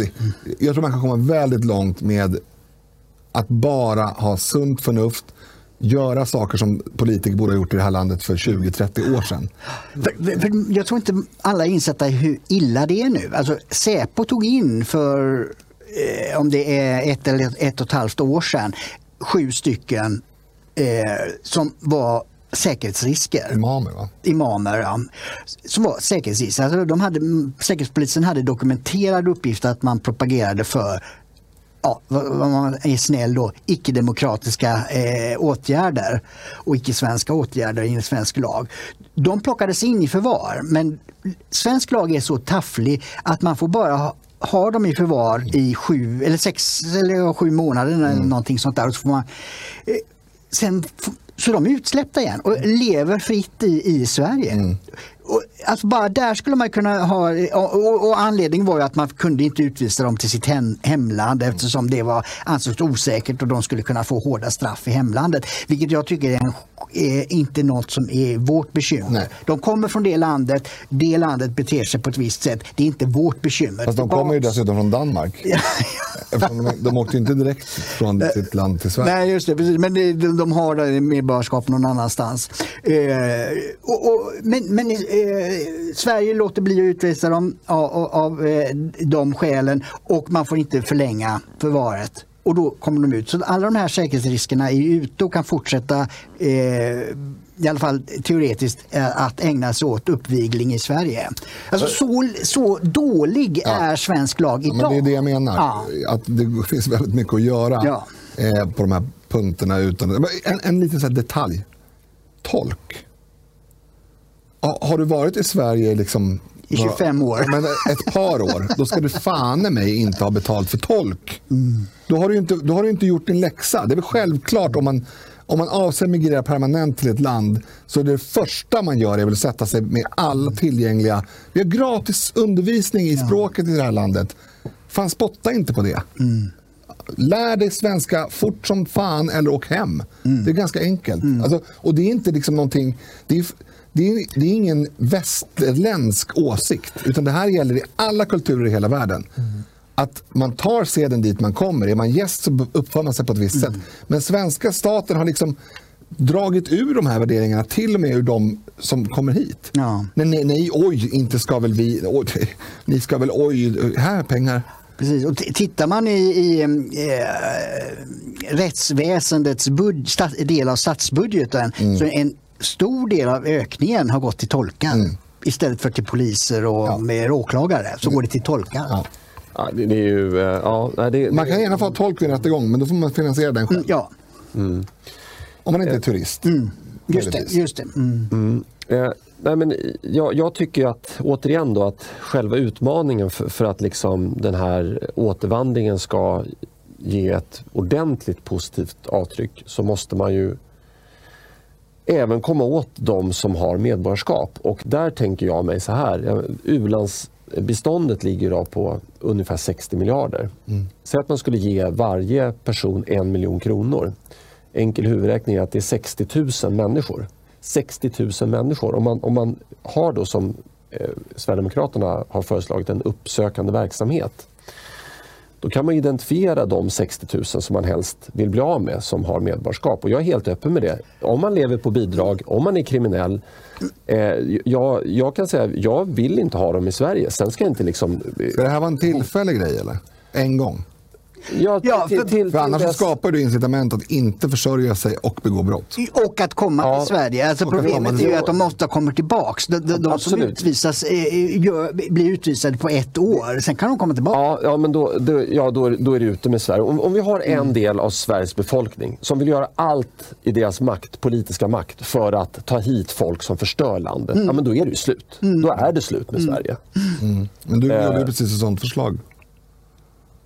jag tror man kan komma väldigt långt med att bara ha sunt förnuft, göra saker som politiker borde ha gjort i det här landet för 20-30 år sedan. För, för jag tror inte alla insätta hur illa det är nu. Alltså, Säpo tog in för, eh, om det är ett eller ett och ett halvt år sedan, sju stycken eh, som var säkerhetsrisker. Imamer va? Imamer, ja. Som var säkerhetsrisker. Alltså, de hade, Säkerhetspolisen hade dokumenterad uppgift att man propagerade för ja, vad man är snäll då, icke-demokratiska eh, åtgärder och icke-svenska åtgärder enligt svensk lag. De plockades in i förvar men svensk lag är så tafflig att man får bara ha, ha dem i förvar i sju eller sex eller sju månader eller mm. någonting sånt där. Och så får man, eh, sen så de är utsläppta igen och lever fritt i, i Sverige. Mm. Alltså bara där skulle man kunna ha, och, och, anledningen var ju att man kunde inte utvisa dem till sitt hem, hemland eftersom det var ansågs osäkert och de skulle kunna få hårda straff i hemlandet. Vilket jag tycker är, en, är inte något som är vårt bekymmer. Nej. De kommer från det landet, det landet beter sig på ett visst sätt. Det är inte vårt bekymmer. Fast de kommer ju dessutom från Danmark. *laughs* de, de åkte inte direkt från sitt land till Sverige. Nej, just det. Precis. Men de, de har medborgarskap någon annanstans. Eh, och, och, men, men eh, Sverige låter bli att utvisa dem av, av eh, de skälen och man får inte förlänga förvaret och då kommer de ut. Så alla de här säkerhetsriskerna är ute och kan fortsätta eh, i alla fall teoretiskt eh, att ägna sig åt uppvigling i Sverige. Alltså så, så dålig ja. är svensk lag idag. Ja, men det är det jag menar. Ja. Att det finns väldigt mycket att göra eh, på de här punkterna. Utan, en, en liten så detalj. Tolk har du varit i Sverige liksom i 25 år. Men ett par år, då ska du fan mig inte ha betalt för tolk. Mm. Då, har du inte, då har du inte gjort din läxa. Det är väl självklart om man, om man avser migrera permanent till ett land så är det första man gör är att sätta sig med alla tillgängliga... Vi har gratis undervisning i språket i det här landet. Fan, spotta inte på det. Mm. Lär dig svenska fort som fan eller åk hem. Mm. Det är ganska enkelt. Mm. Alltså, och det är inte liksom någonting... Det är, det är, det är, ingen västerländsk åsikt, utan det här gäller i alla kulturer i hela världen. Mm. Att man tar seden dit man kommer. Är man gäst så uppför man sig på ett visst mm. sätt. Men svenska staten har liksom dragit ur de här värderingarna, till och med ur de som kommer hit. Ja. Nej, nej, nej, oj, inte ska väl vi... Oj, *laughs* ni ska väl, oj, här pengar. Precis. Och tittar man i, i eh, rättsväsendets bud, stat, del av statsbudgeten mm. så en stor del av ökningen har gått till tolkar. Mm. Istället för till poliser och ja. med åklagare så går det till tolkar. Ja. Ja, det, det, är ju, eh, ja, det, man kan gärna få tolk vid rättegång men då får man finansiera den själv. Ja. Mm. Om man inte är turist. Mm. Just det. Just det. Mm. Mm. Eh, nej, men jag, jag, tycker att, återigen då, att själva utmaningen för, för, att liksom den här återvandringen ska ge ett ordentligt positivt avtryck så måste man ju även komma åt de som har medborgarskap. Och där tänker jag mig så här. U-landsbiståndet ligger idag på ungefär 60 miljarder. Mm. Säg att man skulle ge varje person en miljon kronor. Enkel huvudräkning är att det är 60 000 människor. 60 000 människor. Om man, om man har då som eh, Sverigedemokraterna har föreslagit en uppsökande verksamhet då kan man identifiera de 60 000 som man helst vill bli av med som har medborgarskap. Och jag är helt öppen med det. Om man lever på bidrag, om man är kriminell. Eh, jag, jag kan säga jag vill inte ha dem i Sverige. Sen ska jag inte liksom... Eh, det här vara en tillfällig grej eller? En gång? Ja, ja, för, till, för annars dess... skapar du incitament att inte försörja sig och begå brott. Och att komma ja. till Sverige. Alltså problemet är ju att de ofta kommer tillbaka. De, de, de som utvisas, eh, gör, blir utvisade på ett år, sen kan de komma tillbaka. Ja, ja men då, då, ja, då, då är det ute med Sverige. Om, om vi har en mm. del av Sveriges befolkning som vill göra allt i deras makt, politiska makt för att ta hit folk som förstör landet, mm. ja, men då är det ju slut. Mm. Då är det slut med mm. Sverige. Mm. Men du gjorde eh. precis ett sånt förslag.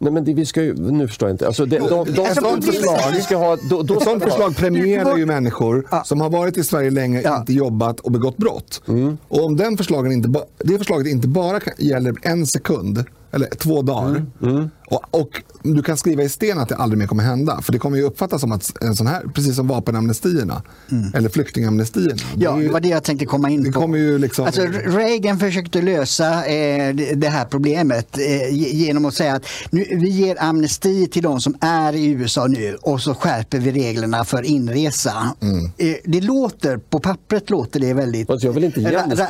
Nej, men det, vi ska ju, nu förstår jag inte. Alltså, det, de, de, de, sånt förslag, vi ska ha, då, då, sånt förslag premierar ju människor ja. som har varit i Sverige länge, ja. inte jobbat och begått brott. Mm. Och om den förslagen inte, det förslaget inte bara gäller en sekund, eller två dagar. Mm. Mm. Och, och, du kan skriva i sten att det aldrig mer kommer hända. För det kommer ju uppfattas som att en sån här, precis som vapenamnestierna mm. eller flyktingamnestierna. Ja, det, ju, det var det jag tänkte komma in det på. Kommer ju liksom... alltså, Reagan försökte lösa eh, det här problemet eh, genom att säga att nu, vi ger amnesti till de som är i USA nu och så skärper vi reglerna för inresa. Mm. Eh, det låter, på pappret låter det väldigt... Alltså jag vill inte ge amnesti.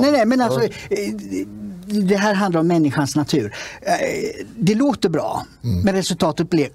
Nej, nej, men alltså, eh, det här handlar om människans natur. Eh, det låter bra, mm. men resultatet blev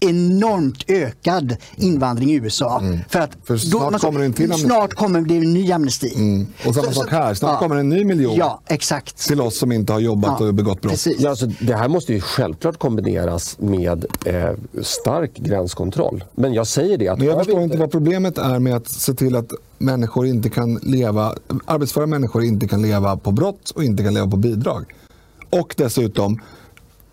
enormt ökad invandring i USA. Mm. För att för snart, då, kommer en till snart kommer det en ny amnesti. Mm. Och samma sak här, snart ja. kommer en ny miljon ja, exakt. till oss som inte har jobbat ja, och begått brott. Ja, alltså, det här måste ju självklart kombineras med eh, stark gränskontroll. Men jag säger det att... Men jag förstår vi... inte vad problemet är med att se till att människor inte kan leva, arbetsföra människor inte kan leva på brott och inte kan leva på bidrag. Och dessutom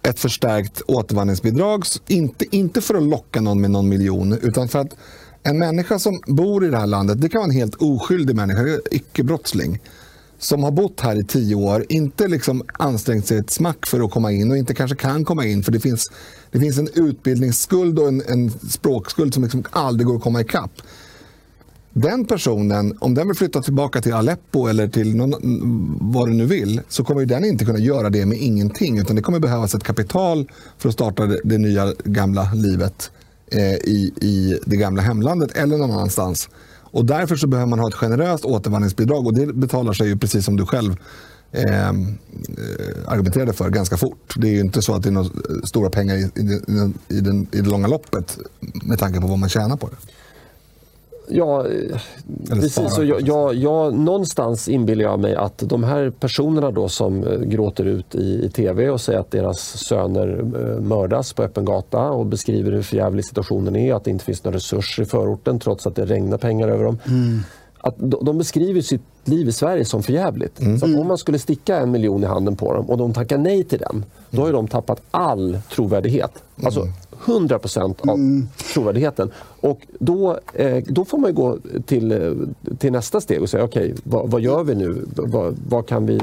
ett förstärkt återvandringsbidrag. Inte, inte för att locka någon med någon miljon utan för att en människa som bor i det här landet, det kan vara en helt oskyldig människa, icke-brottsling som har bott här i tio år, inte liksom ansträngt sig ett smack för att komma in och inte kanske kan komma in för det finns, det finns en utbildningsskuld och en, en språkskuld som liksom aldrig går att komma ikapp den personen, om den vill flytta tillbaka till Aleppo eller till någon, vad du nu vill, så kommer den inte kunna göra det med ingenting. Utan det kommer behövas ett kapital för att starta det, det nya gamla livet eh, i, i det gamla hemlandet eller någon annanstans. Och därför så behöver man ha ett generöst återvandringsbidrag och det betalar sig ju precis som du själv ehm, eh, argumenterade för ganska fort. Det är ju inte så att det är några stora pengar i, i, i, den, i det långa loppet med tanke på vad man tjänar på det. Ja, precis. Och jag, jag, jag, någonstans inbillar jag mig att de här personerna då som eh, gråter ut i, i tv och säger att deras söner eh, mördas på öppen gata och beskriver hur förjävlig situationen är, att det inte finns några resurser i förorten trots att det regnar pengar över dem. Mm. Att de, de beskriver sitt liv i Sverige som förjävligt. Mm. Så om man skulle sticka en miljon i handen på dem och de tackar nej till den, då har de tappat all trovärdighet. Alltså, mm. 100 procent av mm. trovärdigheten. Och då, eh, då får man gå till, eh, till nästa steg och säga okej, okay, vad, vad, gör vi nu? Vad, vad, kan vi,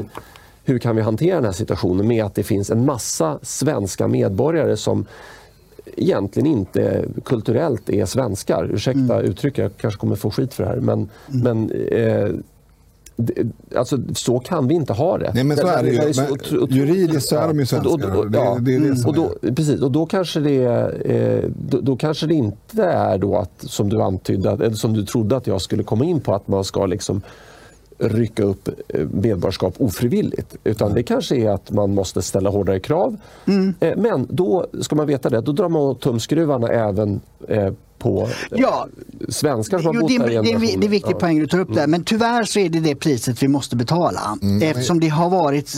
hur kan vi hantera den här situationen med att det finns en massa svenska medborgare som egentligen inte kulturellt är svenskar. Ursäkta mm. uttrycket, jag kanske kommer få skit för det här. Men, mm. men eh, Alltså, så kan vi inte ha det. Nej, men så är det ju. Så, juridiskt så är de ju svenskar. precis, och då kanske det, eh, då, då, kanske det inte är då att, som du antydde, eller som du trodde att jag skulle komma in på, att man ska liksom rycka upp eh, medborgarskap ofrivilligt. Utan det kanske är att man måste ställa hårdare krav. Mm. Eh, men då ska man veta det, då drar man åt tumskruvarna även eh, på ja. svenskar som har bott här i det, det, det är viktig poäng du tar upp mm. där. Men tyvärr så är det det priset vi måste betala. Mm. Eftersom det har varit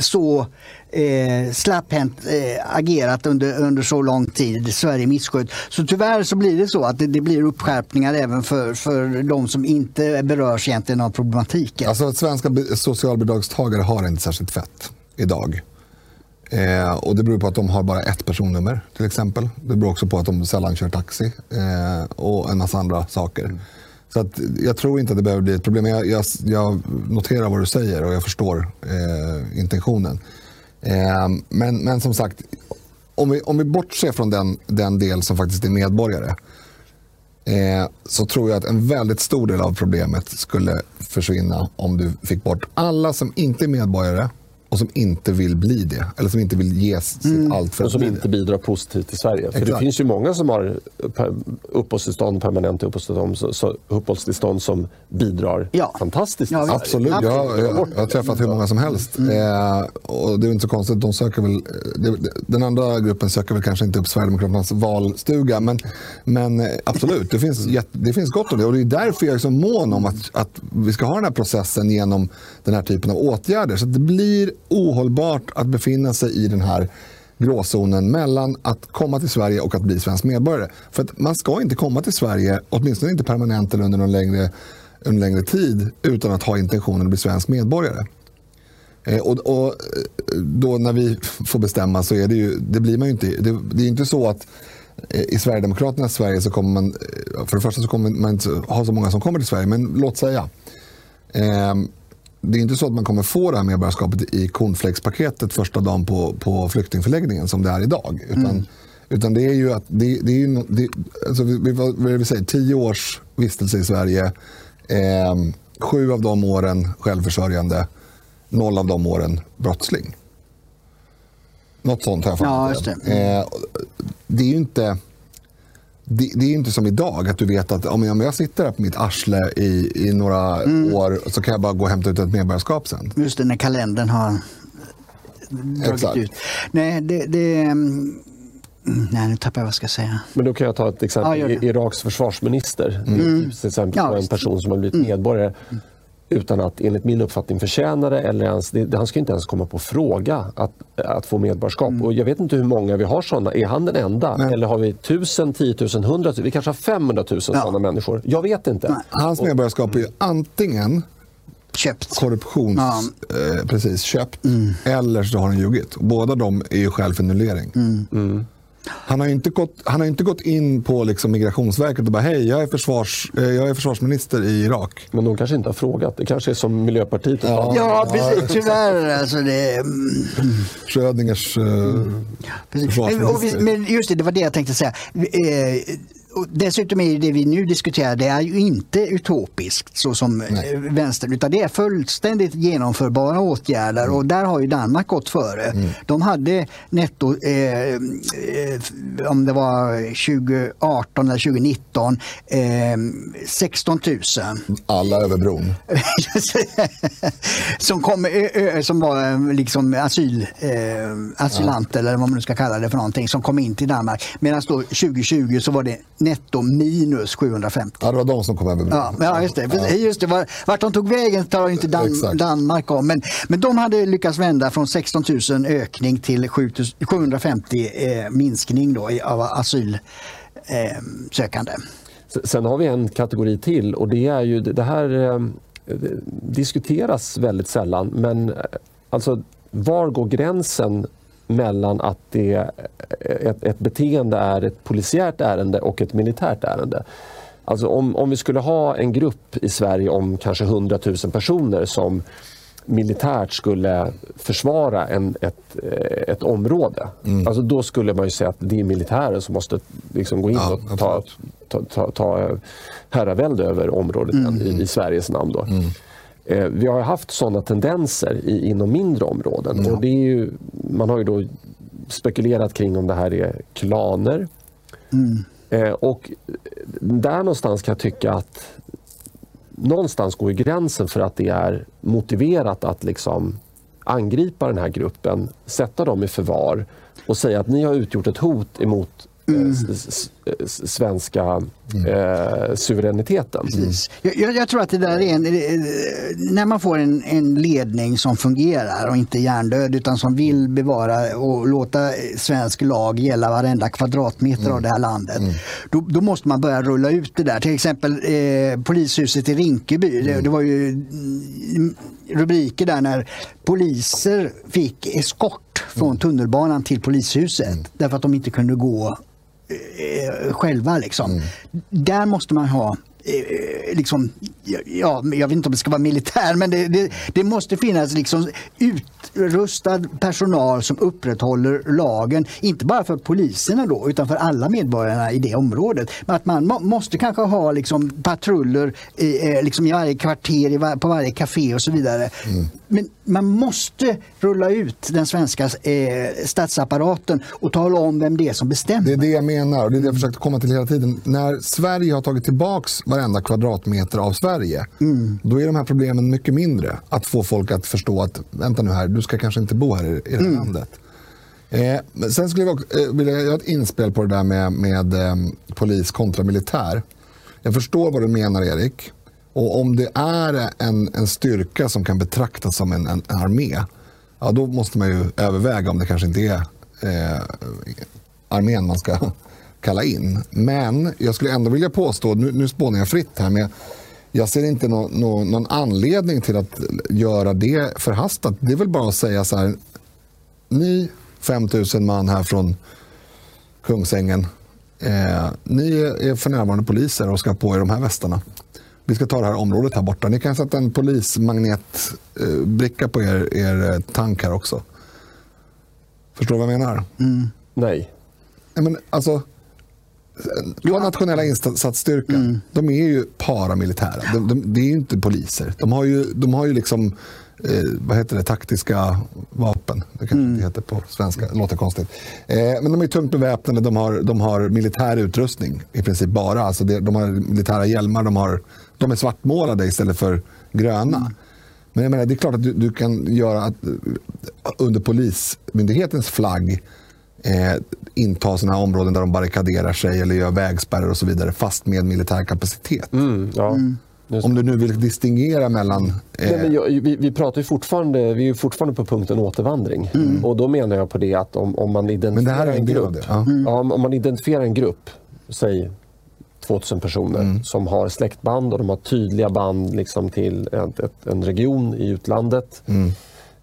så eh, slapphänt eh, agerat under, under så lång tid. Sverige misskött. Så tyvärr så blir det så att det, det, blir uppskärpningar även för, för de som inte berörs egentligen av problematiken. Alltså svenska socialbidragstagare har inte särskilt fett idag. Eh, och Det beror på att de har bara ett personnummer till exempel. Det beror också på att de sällan kör taxi eh, och en massa andra saker. Mm. Så att jag tror inte att det behöver bli ett problem. Jag, jag, jag noterar vad du säger och jag förstår eh, intentionen. Ehm, men, men som sagt, om vi, om vi bortser från den, den del som faktiskt är medborgare eh, så tror jag att en väldigt stor del av problemet skulle försvinna om du fick bort alla som inte är medborgare och som inte vill bli det. Eller som inte vill ges sitt mm. allt för att som inte bidrar positivt till Sverige. Exakt. För det finns ju många som har uppehållstillstånd, permanent uppehållstillstånd, så, uppehållstillstånd som bidrar ja. fantastiskt. Ja, absolut, jag, jag, jag, har träffat hur många som helst. Mm. Eh, och det är inte så konstigt, de söker väl, det, den andra gruppen söker väl kanske inte upp Sverigedemokraternas valstuga. Men, men absolut, det finns, det finns gott om det. Och det är därför jag är så mån om att, att vi ska ha den här processen genom den här typen av åtgärder. Så det blir ohållbart att befinna sig i den här gråzonen mellan att komma till Sverige och att bli svensk medborgare. För att man ska inte komma till Sverige, åtminstone inte permanent eller under någon längre, en längre tid, utan att ha intentionen att bli svensk medborgare. Eh, och, och, eh, då när vi får bestämma så är det ju, det blir man ju inte, det, det är inte så att eh, i Sverigedemokraternas Sverige så kommer man, för det första så kommer man inte ha så många som kommer till Sverige, men låt säga. Eh, det är inte så att man kommer få det här medborgarskapet i cornflakespaketet första dagen på, på flyktingförläggningen som det är idag. Utan, mm. utan det är ju att det, det är det, alltså vi, vad vi säger, tio års vistelse i Sverige, eh, sju av de åren självförsörjande, noll av de åren brottsling. Något sånt har jag fått. Ja, det. Eh, det är ju inte det, det, är inte som idag, att du vet att om jag, om jag sitter här på mitt arsle i, i några mm. år så kan jag bara gå och hämta ut ett medborgarskap sen. Just det, när kalendern har dragit Exakt. ut. Nej, det, det mm, Nej, nu tappar jag vad jag ska säga. Men då kan jag ta ett exempel. Ja, Iraks försvarsminister, mm. till exempel ja, en person som har blivit mm. medborgare. Mm utan att enligt min uppfattning förtjäna det. Eller ens, det, han ska inte ens komma på fråga att, att få medborgarskap. Mm. Och jag vet inte hur många vi har sådana. Är han den enda? Nej. Eller har vi tusen, tiotusen, hundratusen? Vi kanske har 500 000 ja. sådana människor. Jag vet inte. Nej. Hans medborgarskap är antingen köpt. korruptions... Ja. Eh, precis, köpt. Mm. Eller så har han ljugit. Båda de är ju skäl för annullering. Mm. Han har inte gått, han har inte gått in på liksom Migrationsverket och bara hej, jag är, försvars, eh, jag är försvarsminister i Irak. Men de kanske inte har frågat. Det kanske är som Miljöpartiet. Ja, ja precis. Tyvärr. Alltså det... Mm. Schrödingers uh, mm. försvarsminister. Men just det, det var det jag tänkte säga. Eh, och dessutom är det vi nu diskuterar det är ju inte utopiskt så som Nej. Eh, vänster utan det är fullständigt genomförbara åtgärder mm. och där har ju Danmark gått före. Mm. De hade netto, eh, eh om det var 2018 eller 2019, eh, 16 000. Alla över bron. *laughs* som, kom, som var eh, liksom asyl, eh, asylanter ja. eller vad man nu ska kalla det för någonting som kom in till Danmark. Medan då 2020 så var det netto minus 750. Ja, det var de som kom över ja, ja, just det. Ja. Just det. Vart de tog vägen tar inte Dan Danmark om. Men, men de hade lyckats vända från 16 000 ökning till 750 eh, minskning då av asylsökande. Eh, Sen har vi en kategori till och det är ju det här eh, diskuteras väldigt sällan men eh, alltså var går gränsen mellan att det, ett, ett beteende är ett polisiärt ärende och ett militärt ärende. Alltså om, om vi skulle ha en grupp i Sverige om kanske 100 000 personer som militärt skulle försvara en, ett, ett område. Mm. Alltså då skulle man ju säga att det är militären som måste liksom gå in ja, och ta, ta, ta, ta herravälde över området mm. i, i, Sveriges namn. Då. Mm. Eh, vi har haft sådana tendenser i, inom mindre områden. Mm. Och det är ju, man har ju då spekulerat kring om det här är klaner. Mm. Eh, och där någonstans kan jag tycka att någonstans går gränsen för att det är motiverat att liksom angripa den här gruppen, sätta dem i förvar och säga att ni har utgjort ett hot emot mm. Svenska mm. eh, suveräniteten. Jag, jag, tror att det där är en, när man får en, en, ledning som fungerar och inte hjärndöd utan som vill bevara och låta svensk lag gälla varenda kvadratmeter mm. av det här landet. Mm. Då, då, måste man börja rulla ut det där. Till exempel eh, polishuset i Rinkeby. Det, mm. det var ju mm, rubriker där när poliser fick eskort från mm. tunnelbanan till polishuset därför att de inte kunde gå eh, Eh, själva. Liksom. Mm. Där måste man ha eh, liksom, ja, jag vet inte om det ska vara militär, men det, det, det, måste finnas liksom utrustad personal som upprätthåller lagen. Inte bara för poliserna då, utan för alla medborgarna i det området. Men att man må, måste kanske ha liksom patruller i, liksom i varje kvarter, i var, på varje café och så vidare. Mm men man måste rulla ut den svenska eh, statsapparaten och tala om vem det är som bestämmer. Det är det jag menar och det är det jag försökte komma till hela tiden. När Sverige har tagit tillbaks varenda kvadratmeter av Sverige, mm. då är de här problemen mycket mindre. Att få folk att förstå att, vänta nu här, du ska kanske inte bo här i, i det här mm. landet. Eh, sen skulle jag eh, vilja göra ett inspel på det där med, med eh, polis kontra militär. Jag förstår vad du menar Erik. Och om det är en, en styrka som kan betraktas som en, en, armé, ja, då måste man ju överväga om det kanske inte är eh, armén man ska *laughs* kalla in. Men jag skulle ändå vilja påstå, nu, nu spånar jag fritt här, men jag ser inte no, no, någon anledning till att göra det förhastat. Det är väl bara att säga så här, ni 5000 man här från Kungsängen, eh, ni är för närvarande poliser och ska på er de här västarna vi ska ta det här området här borta. Ni kan sätta en polismagnetbricka på er, er eh, tank här också. Förstår du vad jag menar? Mm. Nej. Men, alltså, vår nationella insatsstyrka, mm. de är ju paramilitära. De, de, det är ju inte poliser. De har ju, de har ju liksom eh, vad heter det, taktiska vapen. Det kanske mm. inte heter på svenska, det låter konstigt. Eh, men de är tungt beväpnade, de har, de har militär utrustning i princip bara. Alltså det, de har militära hjälmar, de, har, de är svartmålade istället för gröna. Mm. Men jag menar, det är klart att du, du kan göra att, eh, under Polismyndighetens flagg eh, inta sådana områden där de barrikaderar sig eller gör vägspärrar och så vidare fast med militär kapacitet. Mm, ja. mm. Om du nu vill distingera mellan... Eh... Nej, men jag, vi, vi, pratar ju fortfarande, vi är fortfarande på punkten återvandring. Mm. Och då menar jag på det att om, om man identifierar en, en grupp. Ja. Mm. Ja, om man identifierar en grupp, säg 2000 personer mm. som har släktband och de har tydliga band liksom till ett, ett, en region i utlandet. Mm.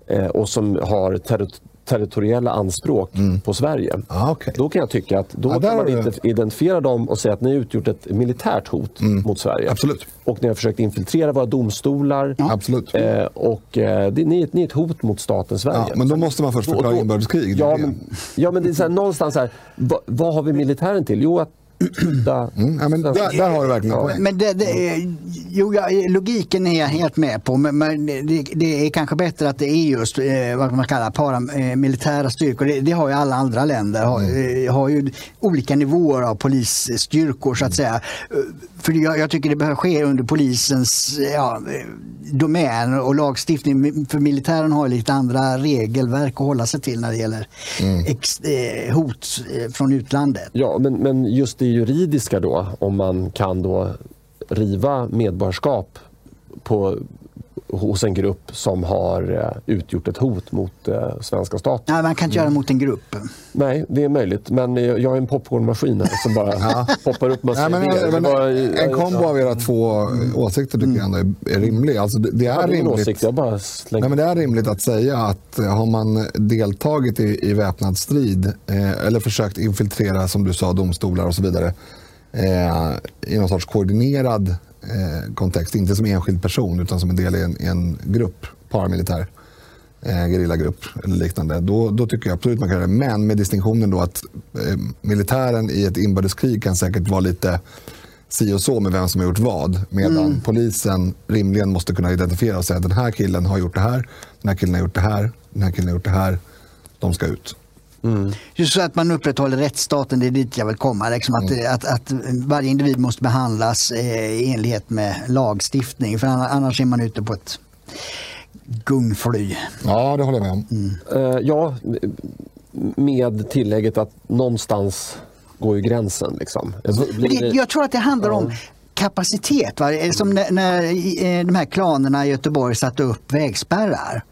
Eh, och som har ter territoriella anspråk mm. på Sverige. Ah, okay. Då kan jag tycka att då ah, kan man inte identifiera dem och säga att ni har utgjort ett militärt hot mm. mot Sverige. Absolut. Och ni har försökt infiltrera våra domstolar. Ja. Absolut. Eh, och eh, det, ni, ni är ett hot mot staten Sverige. Ja, men då måste man först förklara inbördeskrig. Ja, men, ja, men det är så här, någonstans här, vad, vad har vi militären till? Jo, att Mm, ja, men där, där, har du verkligen ja. Men det, det, jo, ja, logiken är jag helt med på, men, men det, det, är kanske bättre att det är just eh, vad man kallar paramilitära styrkor. Det, det, har ju alla andra länder. Har, mm. Eh, har ju olika nivåer av polisstyrkor så att säga. Eh, för jag, jag tycker det behöver ske under polisens ja, domän och lagstiftning. För militären har lite andra regelverk att hålla sig till när det gäller mm. ex, eh, hot från utlandet. Ja, men, men just det juridiska då, om man kan då riva medborgarskap på hos en grupp som har uh, utgjort ett hot mot uh, svenska staten. Nej, man kan inte göra det mot en grupp. Nej, det är möjligt. Men jag, är en popcornmaskin här som bara *laughs* ja. poppar upp massa Nej, men, men, bara, En kombo av era två mm. åsikter tycker jag ändå är, rimlig. Alltså, det, det är ja, rimligt. Åsikt, jag bara Nej, men det är rimligt att säga att har man deltagit i, i väpnad strid eh, eller försökt infiltrera, som du sa, domstolar och så vidare eh, i någon sorts koordinerad eh, kontext. Inte som enskild person utan som en del i en, en grupp, paramilitär eh, gerillagrupp eller liknande. Då, då tycker jag absolut man kan göra det. Men med distinktionen då att eh, militären i ett inbördeskrig kan säkert vara lite si och så med vem som har gjort vad. Medan mm. polisen rimligen måste kunna identifiera och säga att den här killen har gjort det här, den här killen har gjort det här, den här killen har gjort det här. De ska ut. Mm. Just så att man upprätthåller rättsstaten, det är dit jag vill komma. Liksom att, mm. att, att, varje individ måste behandlas eh, i enlighet med lagstiftning. För annars är man ute på ett gungfly. Ja, det håller jag med om. Mm. Uh, ja, med tillägget att någonstans går ju gränsen. Liksom. Det, jag tror att det handlar om kapacitet. Va? Som när, när eh, de här klanerna i Göteborg satte upp vägspärrar.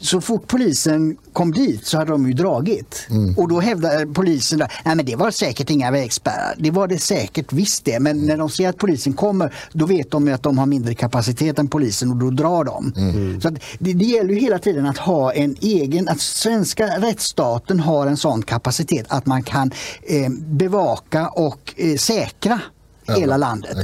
Så fort polisen kom dit så hade de ju dragit. Mm. Och då hävdade polisen att det var säkert inga vägspärrar. Det var det säkert visst det. Men mm. när de ser att polisen kommer då vet de att de har mindre kapacitet än polisen och då drar de. Mm. Så det, det gäller ju hela tiden att ha en egen, att svenska rättsstaten har en sån kapacitet att man kan eh, bevaka och eh, säkra hela landet.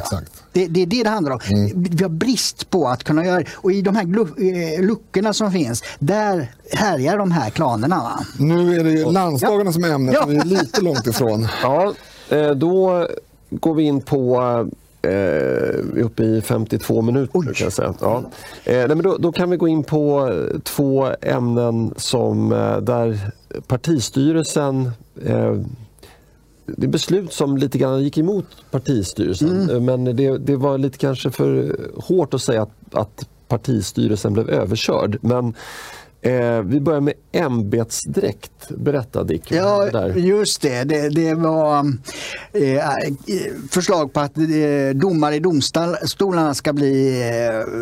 Det, det, är det det handlar om. Mm. Vi har brist på att kunna göra. Och i de här eh, luckorna som finns, där härjar de här klanerna. Va? Nu är det ju landsdagarna ja. som är ämnet, ja. vi är lite långt ifrån. *laughs* Ja, eh, då går vi in på är uppe i 52 minuter. Kan jag säga. Ja. Eh, men då, då, kan vi gå in på två ämnen som, eh, där partistyrelsen eh, det beslut som lite grann gick emot partistyrelsen. Mm. Men det, det, var lite kanske för hårt att säga att, att partistyrelsen blev överkörd. Men Eh, vi börjar med ämbetsdräkt. Berätta Dick. Ja, där. just det. Det, det var eh, förslag på att eh, domare i domstolarna ska bli eh,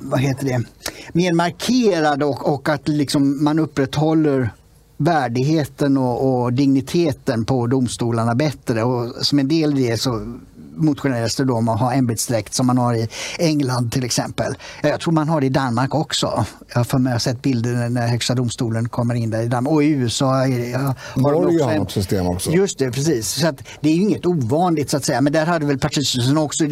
vad heter det? mer markerade och, och att liksom man upprätthåller värdigheten och, och, digniteten på domstolarna bättre. Och som en del i det så motioneras det då om att ha ämbetsdräkt som man har i England till exempel. Jag tror man har det i Danmark också. Jag har sett bilder när Högsta domstolen kommer in där i Danmark. Och i USA har Norge har ett system också. Just det, precis. Så det är inget ovanligt så att säga. Men där hade väl partistyrelsen också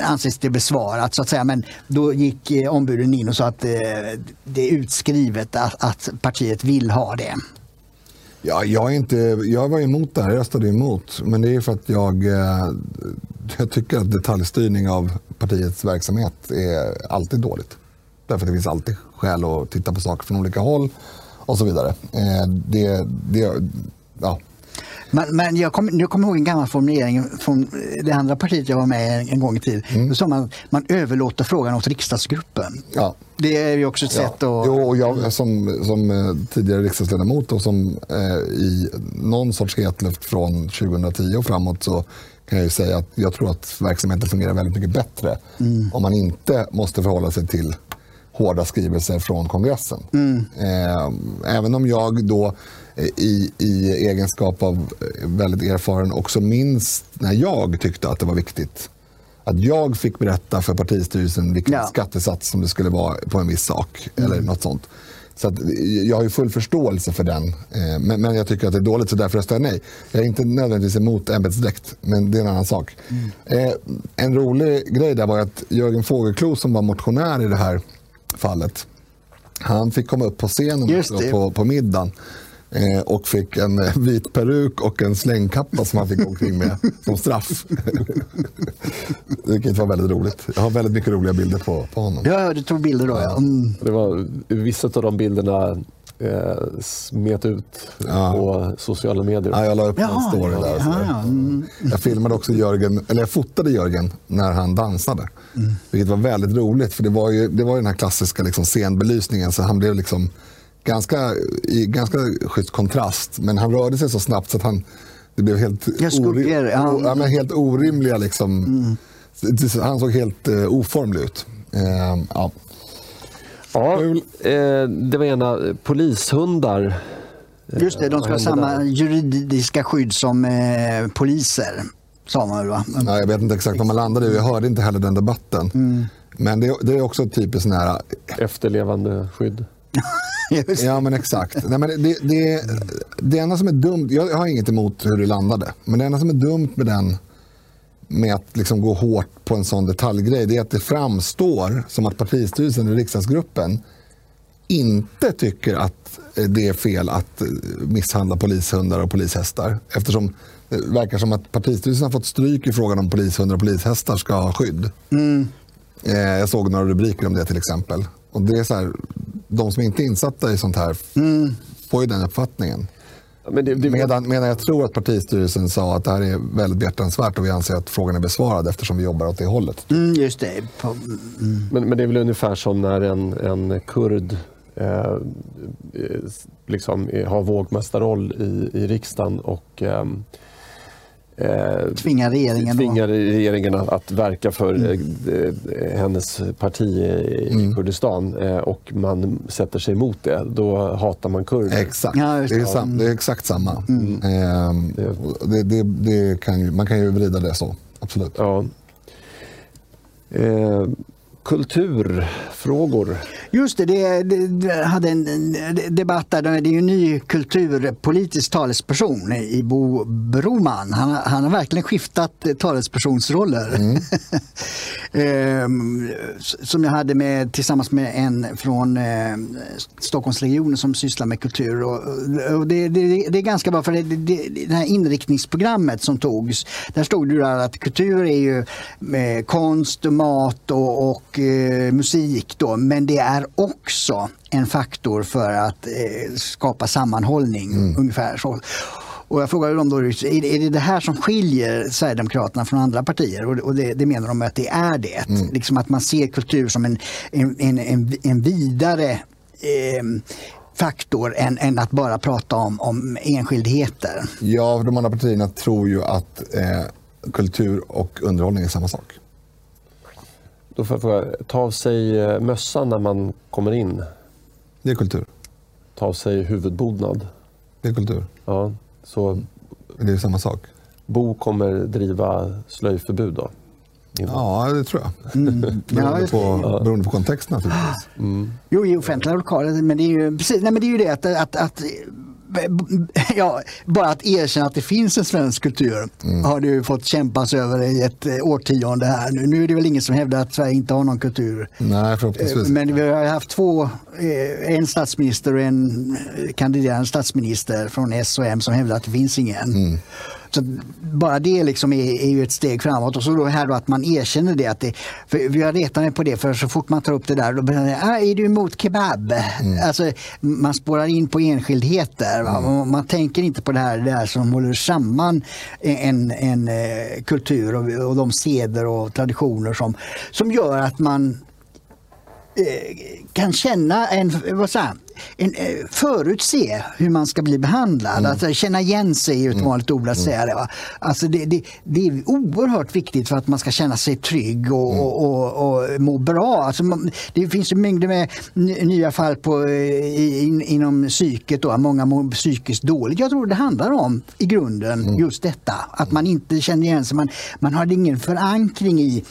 ansetts det besvarat så att säga. Men då gick eh, ombuden in och sa att eh, det är utskrivet att, att partiet vill ha det. Ja, jag, är inte, jag var emot det här, jag röstade emot. Men det är för att jag, eh, jag tycker att detaljstyrning av partiets verksamhet är alltid dåligt. Därför att det finns alltid skäl att titta på saker från olika håll och så vidare. Eh, det, det, ja, men, men jag kommer jag kom ihåg en gammal formulering från det andra partiet jag var med i en gång i tiden. Mm. Då sa man man överlåter frågan åt riksdagsgruppen. Ja. Det är ju också ett sätt ja. att... Jo, och jag som, som eh, tidigare riksdagsledamot och som eh, i någon sorts hetluft från 2010 och framåt så kan jag säga att jag tror att verksamheten fungerar väldigt mycket bättre mm. om man inte måste förhålla sig till hårda skrivelser från kongressen. Mm. Eh, även om jag då i, i egenskap av eh, väldigt erfaren också minns när jag tyckte att det var viktigt att jag fick berätta för partistyrelsen vilken ja. skattesats som det skulle vara på en viss sak. Mm. eller något sånt. Så att, jag har ju full förståelse för den. Eh, men, men, jag tycker att det är dåligt så därför röstar jag nej. Jag är inte nödvändigtvis emot ämbetsdräkt, men det är en annan sak. Mm. Eh, en rolig grej där var att Jörgen Fågelklo som var motionär i det här fallet, han fick komma upp på scenen på, på middagen Eh, och fick en eh, vit peruk och en slängkappa som han fick omkring med som straff. Vilket var väldigt roligt. Jag har väldigt mycket roliga bilder på, på honom. Ja, du tog bilder då. Ja. Mm. Det var, vissa av de bilderna eh, smet ut ja. på sociala medier. Ja, jag la upp en story där. Ja, mm. Jag filmade också Jörgen, eller jag fotade Jörgen när han dansade. Mm. Vilket var väldigt roligt för det var ju, det var ju den här klassiska liksom, scenbelysningen så han blev liksom ganska, i ganska schysst kontrast. Men han rörde sig så snabbt så att han, det blev helt, orim, ja. ja, men helt orimliga. Liksom, mm. Han såg helt uh, oformlig ut. Uh, ja. Ja, eh, det var ena polishundar. Just det, de ska ha samma där? juridiska skydd som eh, poliser. Sa man va? Ja, jag vet inte exakt var man landade Jag hörde inte heller den debatten. Mm. Men det, det, är också typiskt nära... Efterlevande skydd. Ja, men exakt. Nej, men det, det, det enda som är dumt, jag har inget emot hur det landade, men det enda som är dumt med den med att liksom gå hårt på en sån detaljgrej, det är att det framstår som att partistyrelsen och riksdagsgruppen inte tycker att det är fel att misshandla polishundar och polishästar. Eftersom det verkar som att partistyrelsen har fått stryk i frågan om polishundar och polishästar ska ha skydd. Mm. Eh, jag såg några rubriker om det till exempel. Och det är så här, de som inte är insatta i sånt här mm. får ju den uppfattningen. Men det, det... Medan, medan jag tror att partistyrelsen sa att det här är väldigt behjärtansvärt och vi anser att frågan är besvarad eftersom vi jobbar åt det hållet. Mm, just det. Mm. Men, men, det är väl ungefär som när en, en kurd eh, liksom har vågmästarroll i, i riksdagen och eh, eh, tvingar regeringen, tvingar regeringen att, att, verka för mm. eh, hennes parti i mm. Kurdistan eh, och man sätter sig emot det, då hatar man kurder. Exakt, ja, det, är sam, det är exakt samma. Mm. Ehm, det, det, det kan ju, man kan ju vrida det så, absolut. Ja. Eh, kulturfrågor. Just det, det, det hade en debatt där. Det är ju en ny kulturpolitisk talesperson i Bo Broman. Han, han har verkligen skiftat talespersonsroller. Mm. *laughs* Ehm, som jag hade med, tillsammans med en från eh, Stockholmsregionen som sysslar med kultur. Och, och det, det, det, är ganska bra för det, det, det här inriktningsprogrammet som togs. Där stod det att kultur är ju eh, konst, mat och, och eh, musik. Då, men det är också en faktor för att eh, skapa sammanhållning. Mm. ungefär så. Och jag frågade dem då, är det det här som skiljer Sverigedemokraterna från andra partier? Och det, det menar de att det är det. Mm. Liksom att man ser kultur som en, en, en, en vidare eh, faktor än, än, att bara prata om, om enskildheter. Ja, de andra partierna tror ju att eh, kultur och underhållning är samma sak. Då får jag fråga, ta av sig eh, mössan när man kommer in? Det är kultur. Ta av sig huvudbonad? Det är kultur. Ja, så det är samma sak. Bo kommer driva slöjförbud då? Innan. Ja, det tror jag. Mm. *laughs* beroende, på, beroende på kontext naturligtvis. Mm. Jo, i offentliga lokaler. Men det är ju, precis, nej, men det, är ju det att, att, att *laughs* ja, bara att erkänna att det finns en svensk kultur mm. har du fått kämpas över i ett eh, årtionde här. Nu, nu är det väl ingen som hävdar att Sverige inte har någon kultur. Nej, förhoppningsvis. Men vi har haft två, eh, en statsminister och en kandiderande statsminister från S och M som hävdar att det finns ingen. Mm. Så bara det liksom är, är, ju ett steg framåt. Och så då här då att man erkänner det. Att det för vi har retat mig på det för så fort man tar upp det där då blir det, ah, är du emot kebab? Mm. Alltså, man spårar in på enskildheter. Mm. Man tänker inte på det här, det här som håller samman en, en eh, kultur och, och de seder och traditioner som, som gör att man eh, kan känna en, vad säger, en, eh, förutse hur man ska bli behandlad. Mm. Alltså, känna igen sig är ett vanligt ord att säga det. Va? Alltså, det, det, det, är oerhört viktigt för att man ska känna sig trygg och, mm. och, och, och må bra. Alltså, det finns ju mängder med nya fall på, eh, in, inom psyket. Då. Många mår psykiskt dåligt. Jag tror det handlar om i grunden mm. just detta. Att man inte känner igen sig. Man, man har ingen förankring i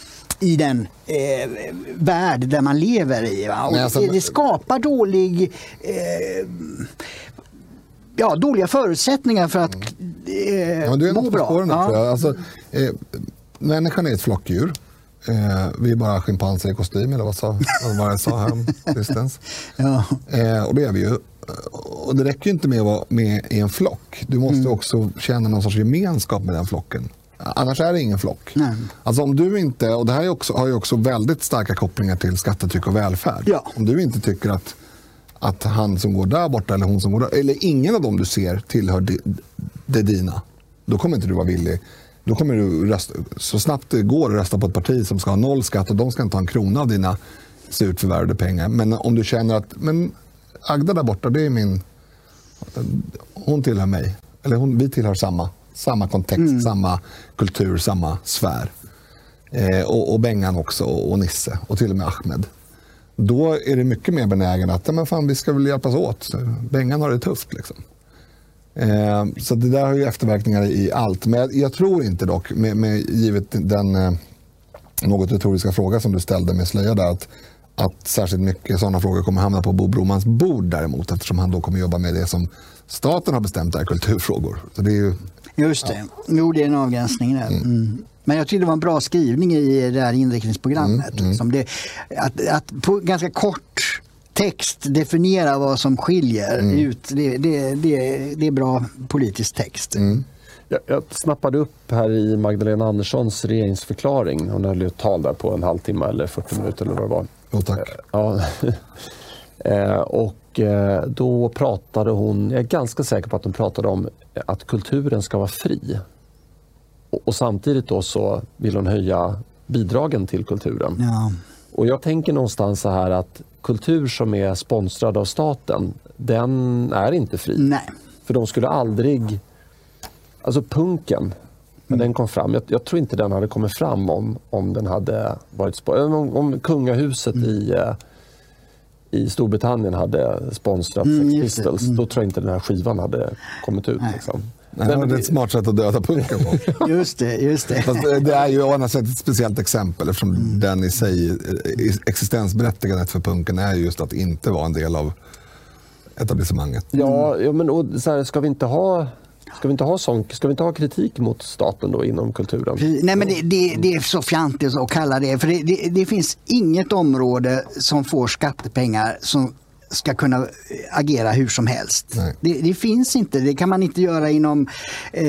i den eh, värld där man lever i. Alltså, det, skapar dålig eh, ja, dåliga förutsättningar för att eh, ja, du är må bra. Spåren, ja. Alltså, eh, människan är ett flockdjur. Eh, vi är bara schimpanser i kostym, eller vad, sa, vad jag sa här *laughs* distans. ja. eh, och det är vi ju. Och det räcker inte med att vara med i en flock. Du måste mm. också känna någon sorts gemenskap med den flocken. Annars är det ingen flock. Nej. Alltså om du inte, och det här också, har ju också väldigt starka kopplingar till skattetryck och välfärd. Ja. Om du inte tycker att, att han som går där borta eller hon som går där, eller ingen av dem du ser tillhör det, det dina, då kommer inte du vara villig. Då kommer du rösta, så snabbt det går att rösta på ett parti som ska ha noll skatt och de ska inte ha en krona av dina surt förvärvade pengar. Men om du känner att men Agda där borta, det är min... Hon tillhör mig. Eller hon, vi tillhör samma samma kontext, mm. samma kultur, samma sfär. Eh, och, och Bengan också, och Nisse och till och med Ahmed. Då är det mycket mer benägen att men fan, vi ska väl hjälpas åt. Bengan har det tufft. Liksom. Eh, så det där har ju efterverkningar i allt. Men jag, jag tror inte dock, med, med givet den eh, något retoriska fråga som du ställde med slöja där, att, att särskilt mycket sådana frågor kommer hamna på Bo Bromans bord däremot eftersom han då kommer jobba med det som staten har bestämt är kulturfrågor. Så det är ju Just det. Ja. Jo, det är en avgränsning där. Mm. Mm. Men jag tycker det var en bra skrivning i det här inriktningsprogrammet. Mm. Liksom det, att, att på ganska kort text definiera vad som skiljer mm. ut, det, det, det, det, är bra politisk text. Mm. Jag, jag snappade upp här i Magdalena Anderssons regeringsförklaring. Hon höll ett tal där på en halvtimme eller 40 minuter eller vad det var. Jo, tack. Ja. *laughs* Eh, och eh, då pratade hon, jag är ganska säker på att hon pratade om att kulturen ska vara fri. Och, samtidigt då så vill hon höja bidragen till kulturen. Ja. Och jag tänker någonstans så här att kultur som är sponsrad av staten, den är inte fri. Nej. För de skulle aldrig... Alltså punken, när mm. den kom fram, jag, jag, tror inte den hade kommit fram om, om den hade varit... Om, om kungahuset mm. i eh, i Storbritannien hade sponsrat mm, Sex Pistols, mm. då tror jag inte den här skivan hade kommit ut. Liksom. Nej, det är ett smart sätt att döda punken på. *laughs* just det. Just det. Fast det är ju å andra sätt ett speciellt exempel eftersom mm. den i sig, existensberättigandet för punken är just att inte vara en del av etablissemanget. Ja, ja men och, så här, ska vi inte ha Ska vi inte ha, sån, ska vi inte ha kritik mot staten då inom kulturen? Nej men det, det, det är så fjantigt att kalla det. För det, det, finns inget område som får skattepengar som ska kunna agera hur som helst. Det, finns inte, det kan man inte göra inom, eh,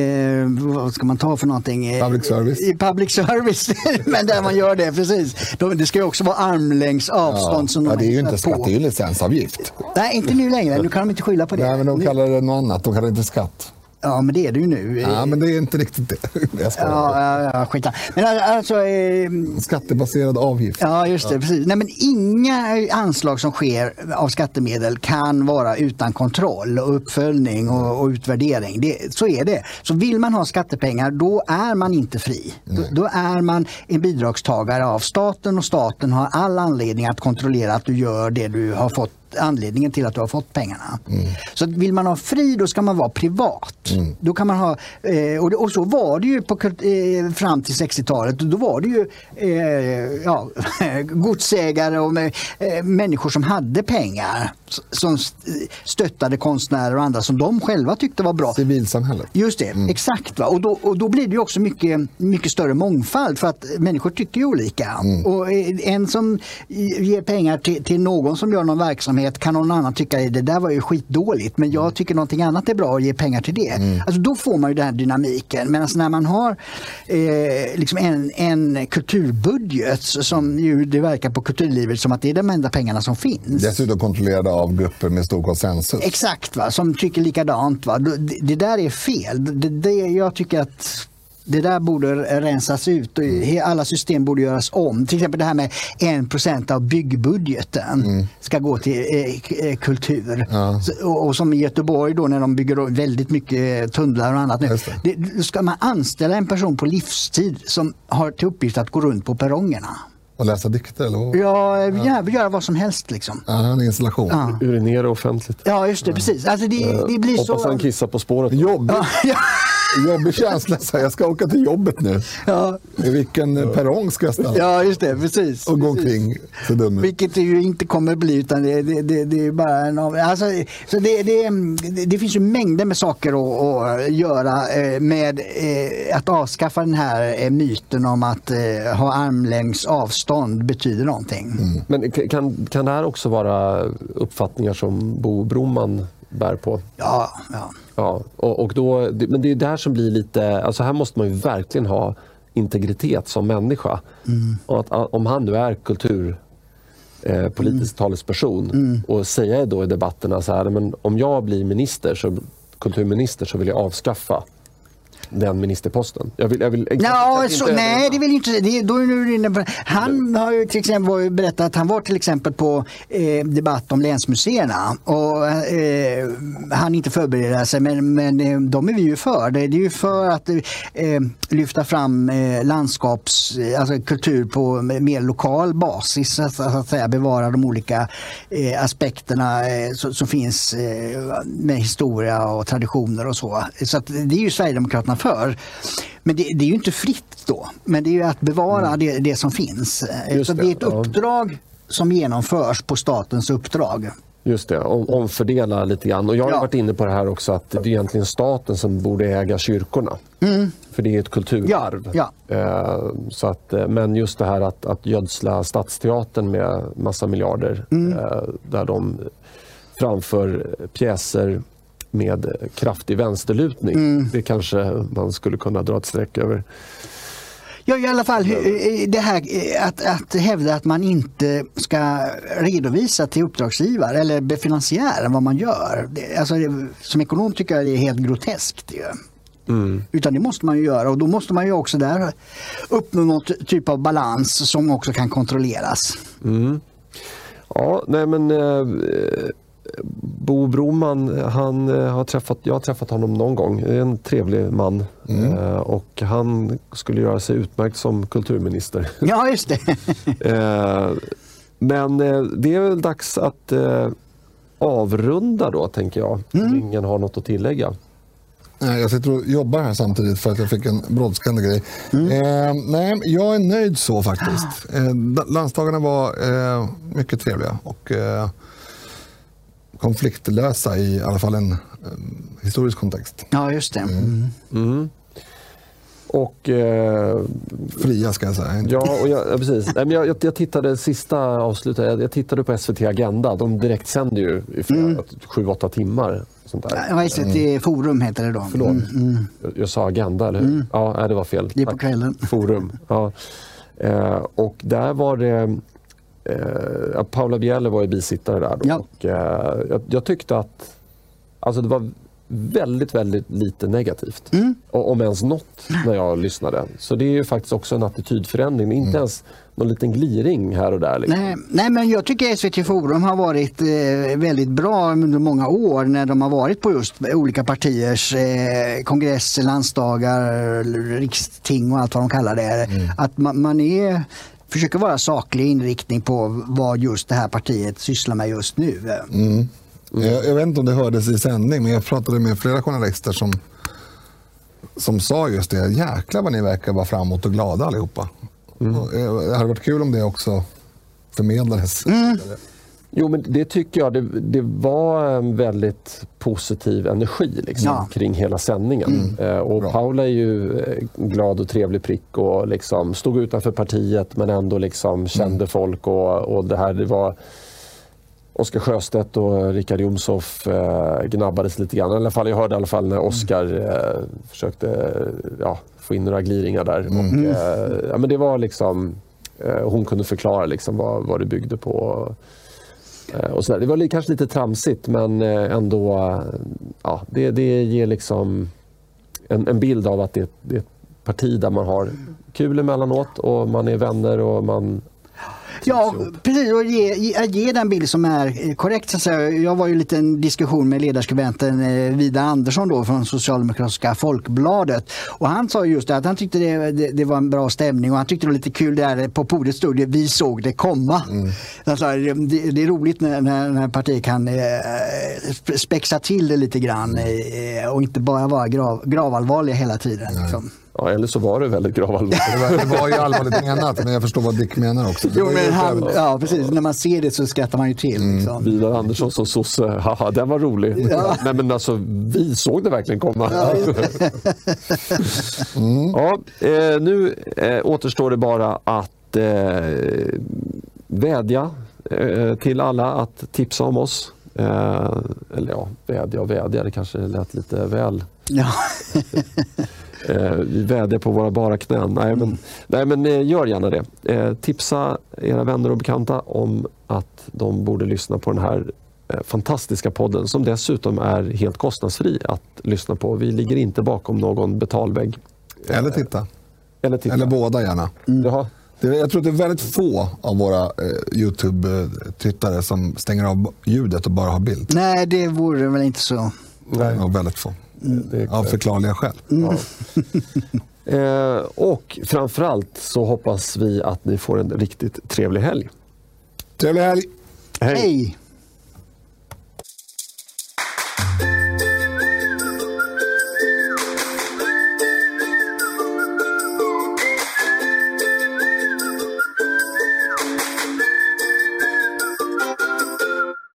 vad ska man ta för någonting? Public service. I public service, *laughs* men där man gör det, precis. Det ska ju också vara armlängds avstånd. Ja, som ja, det är ju inte skatt, det är ju licensavgift. Nej, inte nu längre, nu kan de inte skylla på det. Nej, men de kallar det något annat, de kallar det inte skatt. Ja, men det är det ju nu. Ja, men det är inte riktigt det. *laughs* Jag ja, ja, skita. Men alltså, eh, Skattebaserad avgift. Ja, just det. Ja. Precis. Nej, men inga anslag som sker av skattemedel kan vara utan kontroll och uppföljning och, och utvärdering. Det, så är det. Så vill man ha skattepengar, då är man inte fri. Då, då, är man en bidragstagare av staten och staten har all anledning att kontrollera att du gör det du har fått anledningen till att du har fått pengarna. Mm. Så vill man ha fri då ska man vara privat. Mm. Då kan man ha, eh, och, och, så var det ju på, eh, fram till 60-talet. Då var det ju eh, ja, *laughs* godsägare och människor som hade pengar som stöttade konstnärer och andra som de själva tyckte var bra. Civilsamhället. Just det, mm. exakt. Va? Och, då, och då blir det också mycket, mycket större mångfald för att människor tycker olika. Mm. Och en som ger pengar till, till någon som gör någon verksamhet kan någon annan tycka att det där var ju skitdåligt men jag mm. tycker någonting annat är bra och ger pengar till det. Mm. Alltså då får man ju den här dynamiken. Medan när man har eh, liksom en, en kulturbudget som ju det verkar på kulturlivet som att det är de enda pengarna som finns. Dessutom kontrollerade av grupper med stor konsensus. Exakt, va? som tycker likadant. Va? Det, det där är fel. Det, det, jag tycker att det där borde rensas ut och alla system borde göras om. Till exempel det här med 1% av byggbudgeten mm. ska gå till eh, eh kultur. Ja. Och, och, som i Göteborg då när de bygger väldigt mycket tunnlar och annat. Nu, det, ska man anställa en person på livstid som har till uppgift att gå runt på perrongerna. Och läsa dikter? Eller? Ja, ja. göra vad som helst. Liksom. Ja, en installation. Ja. Urinera offentligt. Ja, just det. Precis. Alltså, det, det blir Hoppas så... han kissar på spåret. Jobbigt. Ja. *laughs* Jobbig känsla. Så jag ska åka till jobbet nu. Ja. I vilken ja. perrong ska jag stanna? Ja, just det. Precis. Och gå omkring så dum Vilket det ju inte kommer bli. Utan det, det, det, det är bara en alltså, så det, det, det, finns ju mängder med saker att, att göra eh, med eh, att avskaffa den här eh, myten om att ha armlängds avstånd betyder någonting. Mm. Men kan, kan det här också vara uppfattningar som Bo Broman bär på? Ja. ja. Ja och, och då, men det är det här som blir lite... Alltså här måste man ju verkligen ha integritet som människa. Mm. Och att, om han nu är kultur eh, politisk mm. talesperson mm. och säga då i debatterna så här, men om jag blir minister, så, kulturminister så vill jag avskaffa den ministerposten. Jag vill, jag vill, no, så, nej, det vill inte det, då är du inne på, Han har ju till exempel berättat att han var till exempel på eh, debatt om länsmuseerna och eh, han inte förbereda sig men, men eh, de är vi ju för. Det, är ju för att eh, lyfta fram eh, landskaps, eh, alltså kultur på mer lokal basis, så, så att säga bevara de olika eh, aspekterna som finns med historia och traditioner och så. Så att det är ju Sverigedemokraterna för. Men det, det, är ju inte fritt då, men det är att bevara mm. det, det, som finns. Just Så det, är ett uppdrag som genomförs på statens uppdrag. Just det, om, omfördela lite grann. Och jag har ja. varit inne på det här också att det är egentligen staten som borde äga kyrkorna. Mm. För det är ett kulturarv. Ja. Ja. Eh, så att, eh, men just det här att, att gödsla Stadsteatern med massa miljarder mm. eh, där de framför pjäser med kraftig vänsterlutning. Mm. Det kanske man skulle kunna dra ett streck över. Ja, i alla fall det här att, att hävda att man inte ska redovisa till uppdragsgivare eller finansiär vad man gör. Alltså, som ekonom tycker jag det är helt groteskt. Mm. Utan det måste man ju göra och då måste man ju också där uppnå någon typ av balans som också kan kontrolleras. Mm. Ja, nej men eh, Bo Broman, han eh, har träffat, jag har träffat honom någon gång. Det är en trevlig man. Mm. Eh, och han skulle göra sig utmärkt som kulturminister. *laughs* Ja, just det. *laughs* Eh, men det är väl dags att avrunda då, tänker jag. Mm. Ingen har något att tillägga. Jag sitter och jobbar här samtidigt för att jag fick en brådskande grej. Mm. Eh, nej, jag är nöjd så faktiskt. Eh, landsdagarna var eh, mycket trevliga och eh, konfliktlösa i alla fall en historisk kontext. Ja, just det. Mm. Mm. Och, eh, Fria ska jag säga. Ja, och jag, precis. Nej, men jag, jag, tittade sista avslutet, jag, jag, tittade på SVT Agenda. De direktsänder ju i flera, mm. sju, åtta timmar. Sånt där. Ja, SVT mm. Forum heter det då. Förlåt. Mm. mm. Jag, jag sa Agenda, eller hur? Mm. Ja, det var fel. Det är på kvällen. Forum. Ja. Eh, och där var det eh, Paula Bieler var ju bisittare där. Då, ja. och, eh, jag, jag, tyckte att alltså det var väldigt, väldigt lite negativt. Mm. Om ens något när jag lyssnade. Så det är ju faktiskt också en attitydförändring. Inte mm. ens någon liten gliring här och där. Liksom. Nej, nej, men jag tycker SVT Forum har varit eh, väldigt bra under många år när de har varit på just olika partiers eh, kongresser, landsdagar, riksting och allt vad de kallar det. Mm. Att man, man är försöker vara saklig inriktning på vad just det här partiet sysslar med just nu. Mm. Jag, jag, vet inte om det hördes i sändning, men jag pratade med flera journalister som, som sa just det. Jäklar vad ni verkar vara framåt och glada allihopa. Mm. Och, eh, det hade varit kul om det också förmedlades. Mm. Jo, men det tycker jag. Det, det, var en väldigt positiv energi liksom, ja. kring hela sändningen. Mm. Eh, och Bra. Paula är ju eh, glad och trevlig prick och liksom stod utanför partiet men ändå liksom kände mm. folk. Och, och det här det var Oskar Sjöstedt och Richard Jomshof eh, gnabbades lite grann. I alla fall, jag hörde i alla fall när Oskar eh, försökte ja, få in några gliringar där. Mm. Och, eh, ja, men det var liksom, eh, hon kunde förklara liksom vad, vad det byggde på. Eh, och så Det var kanske lite tramsigt men eh, ändå, eh, ja, det, det ger liksom en, en bild av att det, det är ett parti där man har kul emellanåt och man är vänner och man Ja, precis. Och ge, ge, ge den bild som är eh, korrekt. Så jag var ju lite en diskussion med ledarskribenten eh, Vida Andersson då, från Socialdemokratiska Folkbladet. Och han sa just det, att han tyckte det, det, det, var en bra stämning och han tyckte det var lite kul där på podiet stod det Vi såg det komma. Mm. Alltså, det, det, är roligt när, när, när partiet kan eh, spexa till det lite grann eh, och inte bara vara grav, gravallvarliga hela tiden. Liksom. Ja, eller så var det väldigt gravallvarligt. *laughs* Det var, det var ju allvarligt menat, men jag förstår vad Dick menar också. Jo, men han, ja, precis. När man ser det så skrattar man ju till. Mm. Liksom. Vidar Andersson som sosse, haha, den var rolig. Ja. *laughs* Nej, men alltså, vi såg det verkligen komma. Ja, *laughs* mm. ja eh, nu eh, återstår det bara att eh, vädja till alla att tipsa om oss. Eller ja, vädja och vädja, det kanske lät lite väl... Ja. Eh, vi vädjar på våra bara knän. Nej, men, nej, men eh, gör gärna det. Eh, tipsa era vänner och bekanta om att de borde lyssna på den här fantastiska podden som dessutom är helt kostnadsfri att lyssna på. Vi ligger inte bakom någon betalvägg. Eller titta. Eller, titta. Eller båda gärna. Mm. Jaha. Jag tror att det är väldigt få av våra eh, Youtube-tittare som stänger av ljudet och bara har bild. Nej, det vore väl inte så. Nej. Ja, väldigt få. Mm. Av förklarliga skäl. Mm. Ja. *laughs* eh, och framförallt så hoppas vi att ni får en riktigt trevlig helg. Trevlig helg! Hej. Hej.